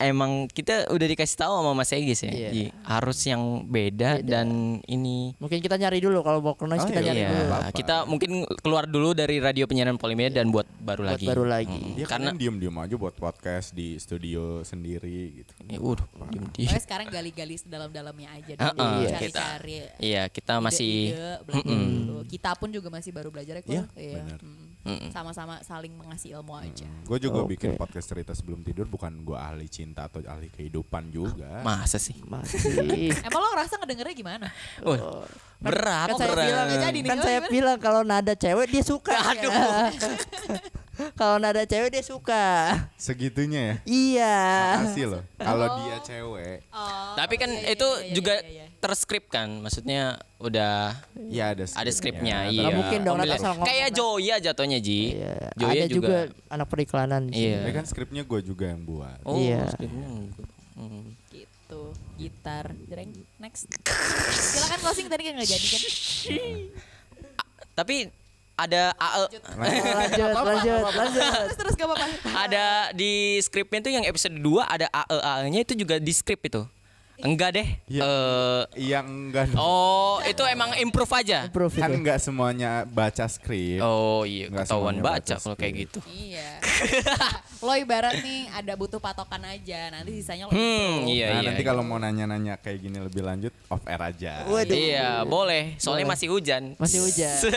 emang kita udah dikasih tahu sama Mas Egis ya. Iya. Ji, harus yang beda, Beda. dan ini Mungkin kita nyari dulu kalau mau ke noise Oh, kita iya, nyari Iya, dulu. apa-apa. kita mungkin keluar dulu dari radio penyiaran Polimedia dan buat baru Buat lagi. baru lagi. Ya Karena- diem-diem aja buat podcast di studio sendiri gitu. Ya, udah, diem-diem. Pokoknya sekarang gali-gali sedalam-dalamnya aja dulu Heeh, Iya. cari-cari Iya, kita masih ide-ide, belajar dulu. kita pun juga masih baru belajar ya kok Iya, iya. benar. Mm. Sama-sama saling mengasih ilmu aja. Gue juga Oke. bikin podcast cerita sebelum tidur bukan gue ahli cinta atau ahli kehidupan juga. Masa sih? Masih. <laughs> Emang lo ngerasa ngedengernya gimana? Wah, berat, kan saya berat. bilang jadi nih, kan saya gimana? bilang kalau nada cewek dia suka <laughs> Aduh. <laughs> kalau nada cewek dia suka Segitunya ya. iya Makasih loh. Kalau dia cewek, Oh, Tapi kan iya, iya, itu iya, iya, juga iya, iya. terskrip kan, maksudnya udah ya ada ada skripnya. ada Iya. Nggak mungkin dong, Pemilihan- asal ngomong. Kayak Joya jatuhnya Ji. Iya, Joya ada juga. juga. anak periklanan Iya. sini. Ya kan skripnya gue juga yang buat. Oh, Iya. skripnya. Hmm. Gitu gitar. Jreng next. Silakan closing tadi kan nggak jadi kan? <laughs> Tapi ada AE <laughs> lanjut. Lanjut lanjut terus terus gak apa-apa. Ada di skripnya tuh yang episode 2 ada AE AE-nya itu juga di skrip itu. Enggak deh. Iya. Eh, Yang enggak oh, itu emang improve aja. improve kan itu nggak semuanya baca skrip. Oh iya, Nggak ketahuan baca baca kalau kayak gitu. iya <laughs> lo ibarat nih ada butuh patokan aja nanti sisanya lo Hmm, improve. iya nah, iya. nanti kalau mau nanya-nanya kayak gini lebih lanjut off air aja. Waduh. Iya, boleh. Soalnya Boleh. masih hujan. Masih hujan. <laughs>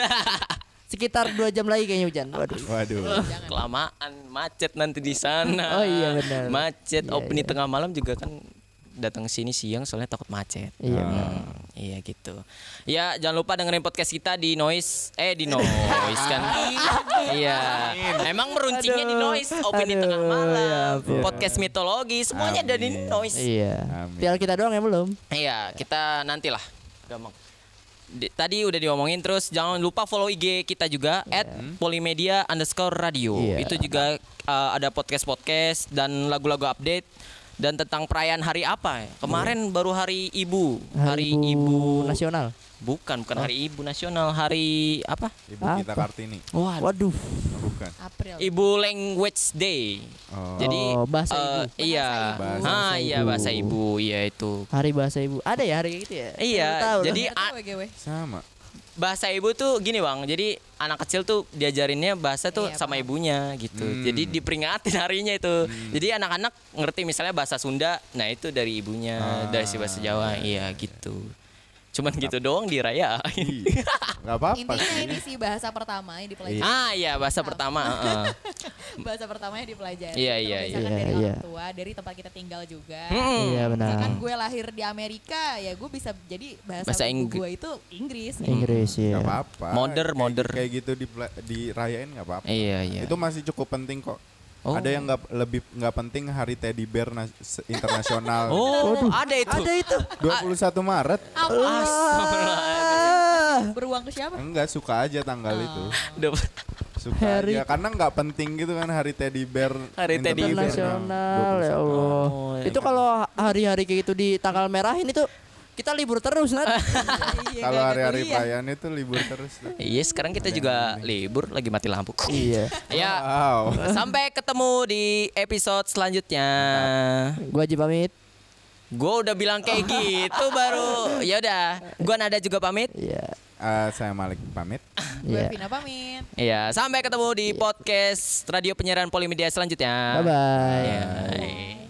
sekitar dua jam lagi kayaknya hujan waduh Waduh. Kelamaan macet nanti di sana. Oh iya, benar. Macet Iya, opening iya. tengah malam juga kan datang ke sini siang soalnya takut macet. iya. Hmm, iya gitu. Ya jangan lupa dengerin podcast kita di Noise eh di Noise <laughs> kan. iya. Emang meruncingnya di. Noise opening Aduh, tengah ya malam, ampun. podcast mitologi semuanya ada di. Noise. iya Amin. tinggal kita doang ya belum Iya, kita nantilah. Gampang. Di- tadi udah diomongin terus jangan lupa follow IG kita juga at polimedia underscore radio Iya. itu juga uh, ada podcast podcast dan lagu-lagu update dan tentang perayaan hari apa ya? kemarin baru hari ibu hari, ibu, nasional bukan bukan hari ibu nasional hari apa Ibu kita Apa? Kartini. Wah, waduh Bukan. April ibu language day Oh. jadi Oh, bahasa uh, ibu. iya Bahasa ah ibu. iya bahasa ibu iya itu hari bahasa ibu ada ya hari kayak gitu ya Iya, tahu jadi tahu a-. Sama. Bahasa ibu tuh gini bang. Jadi anak kecil tuh diajarinnya bahasa tuh Iya, sama paham. ibunya gitu. Hmm. jadi diperingatin <laughs> harinya itu. Jadi anak-anak ngerti misalnya bahasa Sunda nah itu dari ibunya Ah, dari si bahasa Jawa iya gitu cuman gitu doang dirayain Ih, Nggak apa-apa Intinya sih. ini sih bahasa pertama yang dipelajari. ah iya bahasa pertama heeh. <laughs> bahasa pertama yang dipelajari. Iya, iya, misalkan iya. dari Iya, orang tua, dari tempat kita tinggal juga. Iya benar Misalkan gue lahir di Amerika, ya gue bisa jadi bahasa, Bahasa Inggris. gue itu Inggris. Inggris ya Nggak apa-apa. Modern, modern. Kayak gitu di dirayain nggak apa-apa. iya iya Itu masih cukup penting kok. Oh. Ada yang nggak lebih nggak penting Hari Teddy Bear internasional. <laughs> oh ada itu ada itu 21 Maret. Ah. Beruang ke siapa? Enggak suka aja tanggal itu. Udah- Suka Hari- aja karena nggak penting gitu kan Hari Teddy Bear Hari Teddy Bear. internasional ya Allah Oh, ya itu kalau hari-hari kayak gitu di tanggal merahin itu kita libur terus Nat <laughs> Iya, Kalau hari-hari perayaan itu libur terus. iya sekarang kita juga libur lagi mati lampu iya <laughs> ya Wow. Sampai ketemu di episode selanjutnya. gua aja pamit Gue udah bilang kayak <laughs> gitu baru. Ya udah, gua nada juga pamit. iya Eh, saya Malik pamit. Gue iya Vina pamit. Iya, sampai ketemu di podcast Radio Penyiaran Polimedia selanjutnya. bye bye Ya.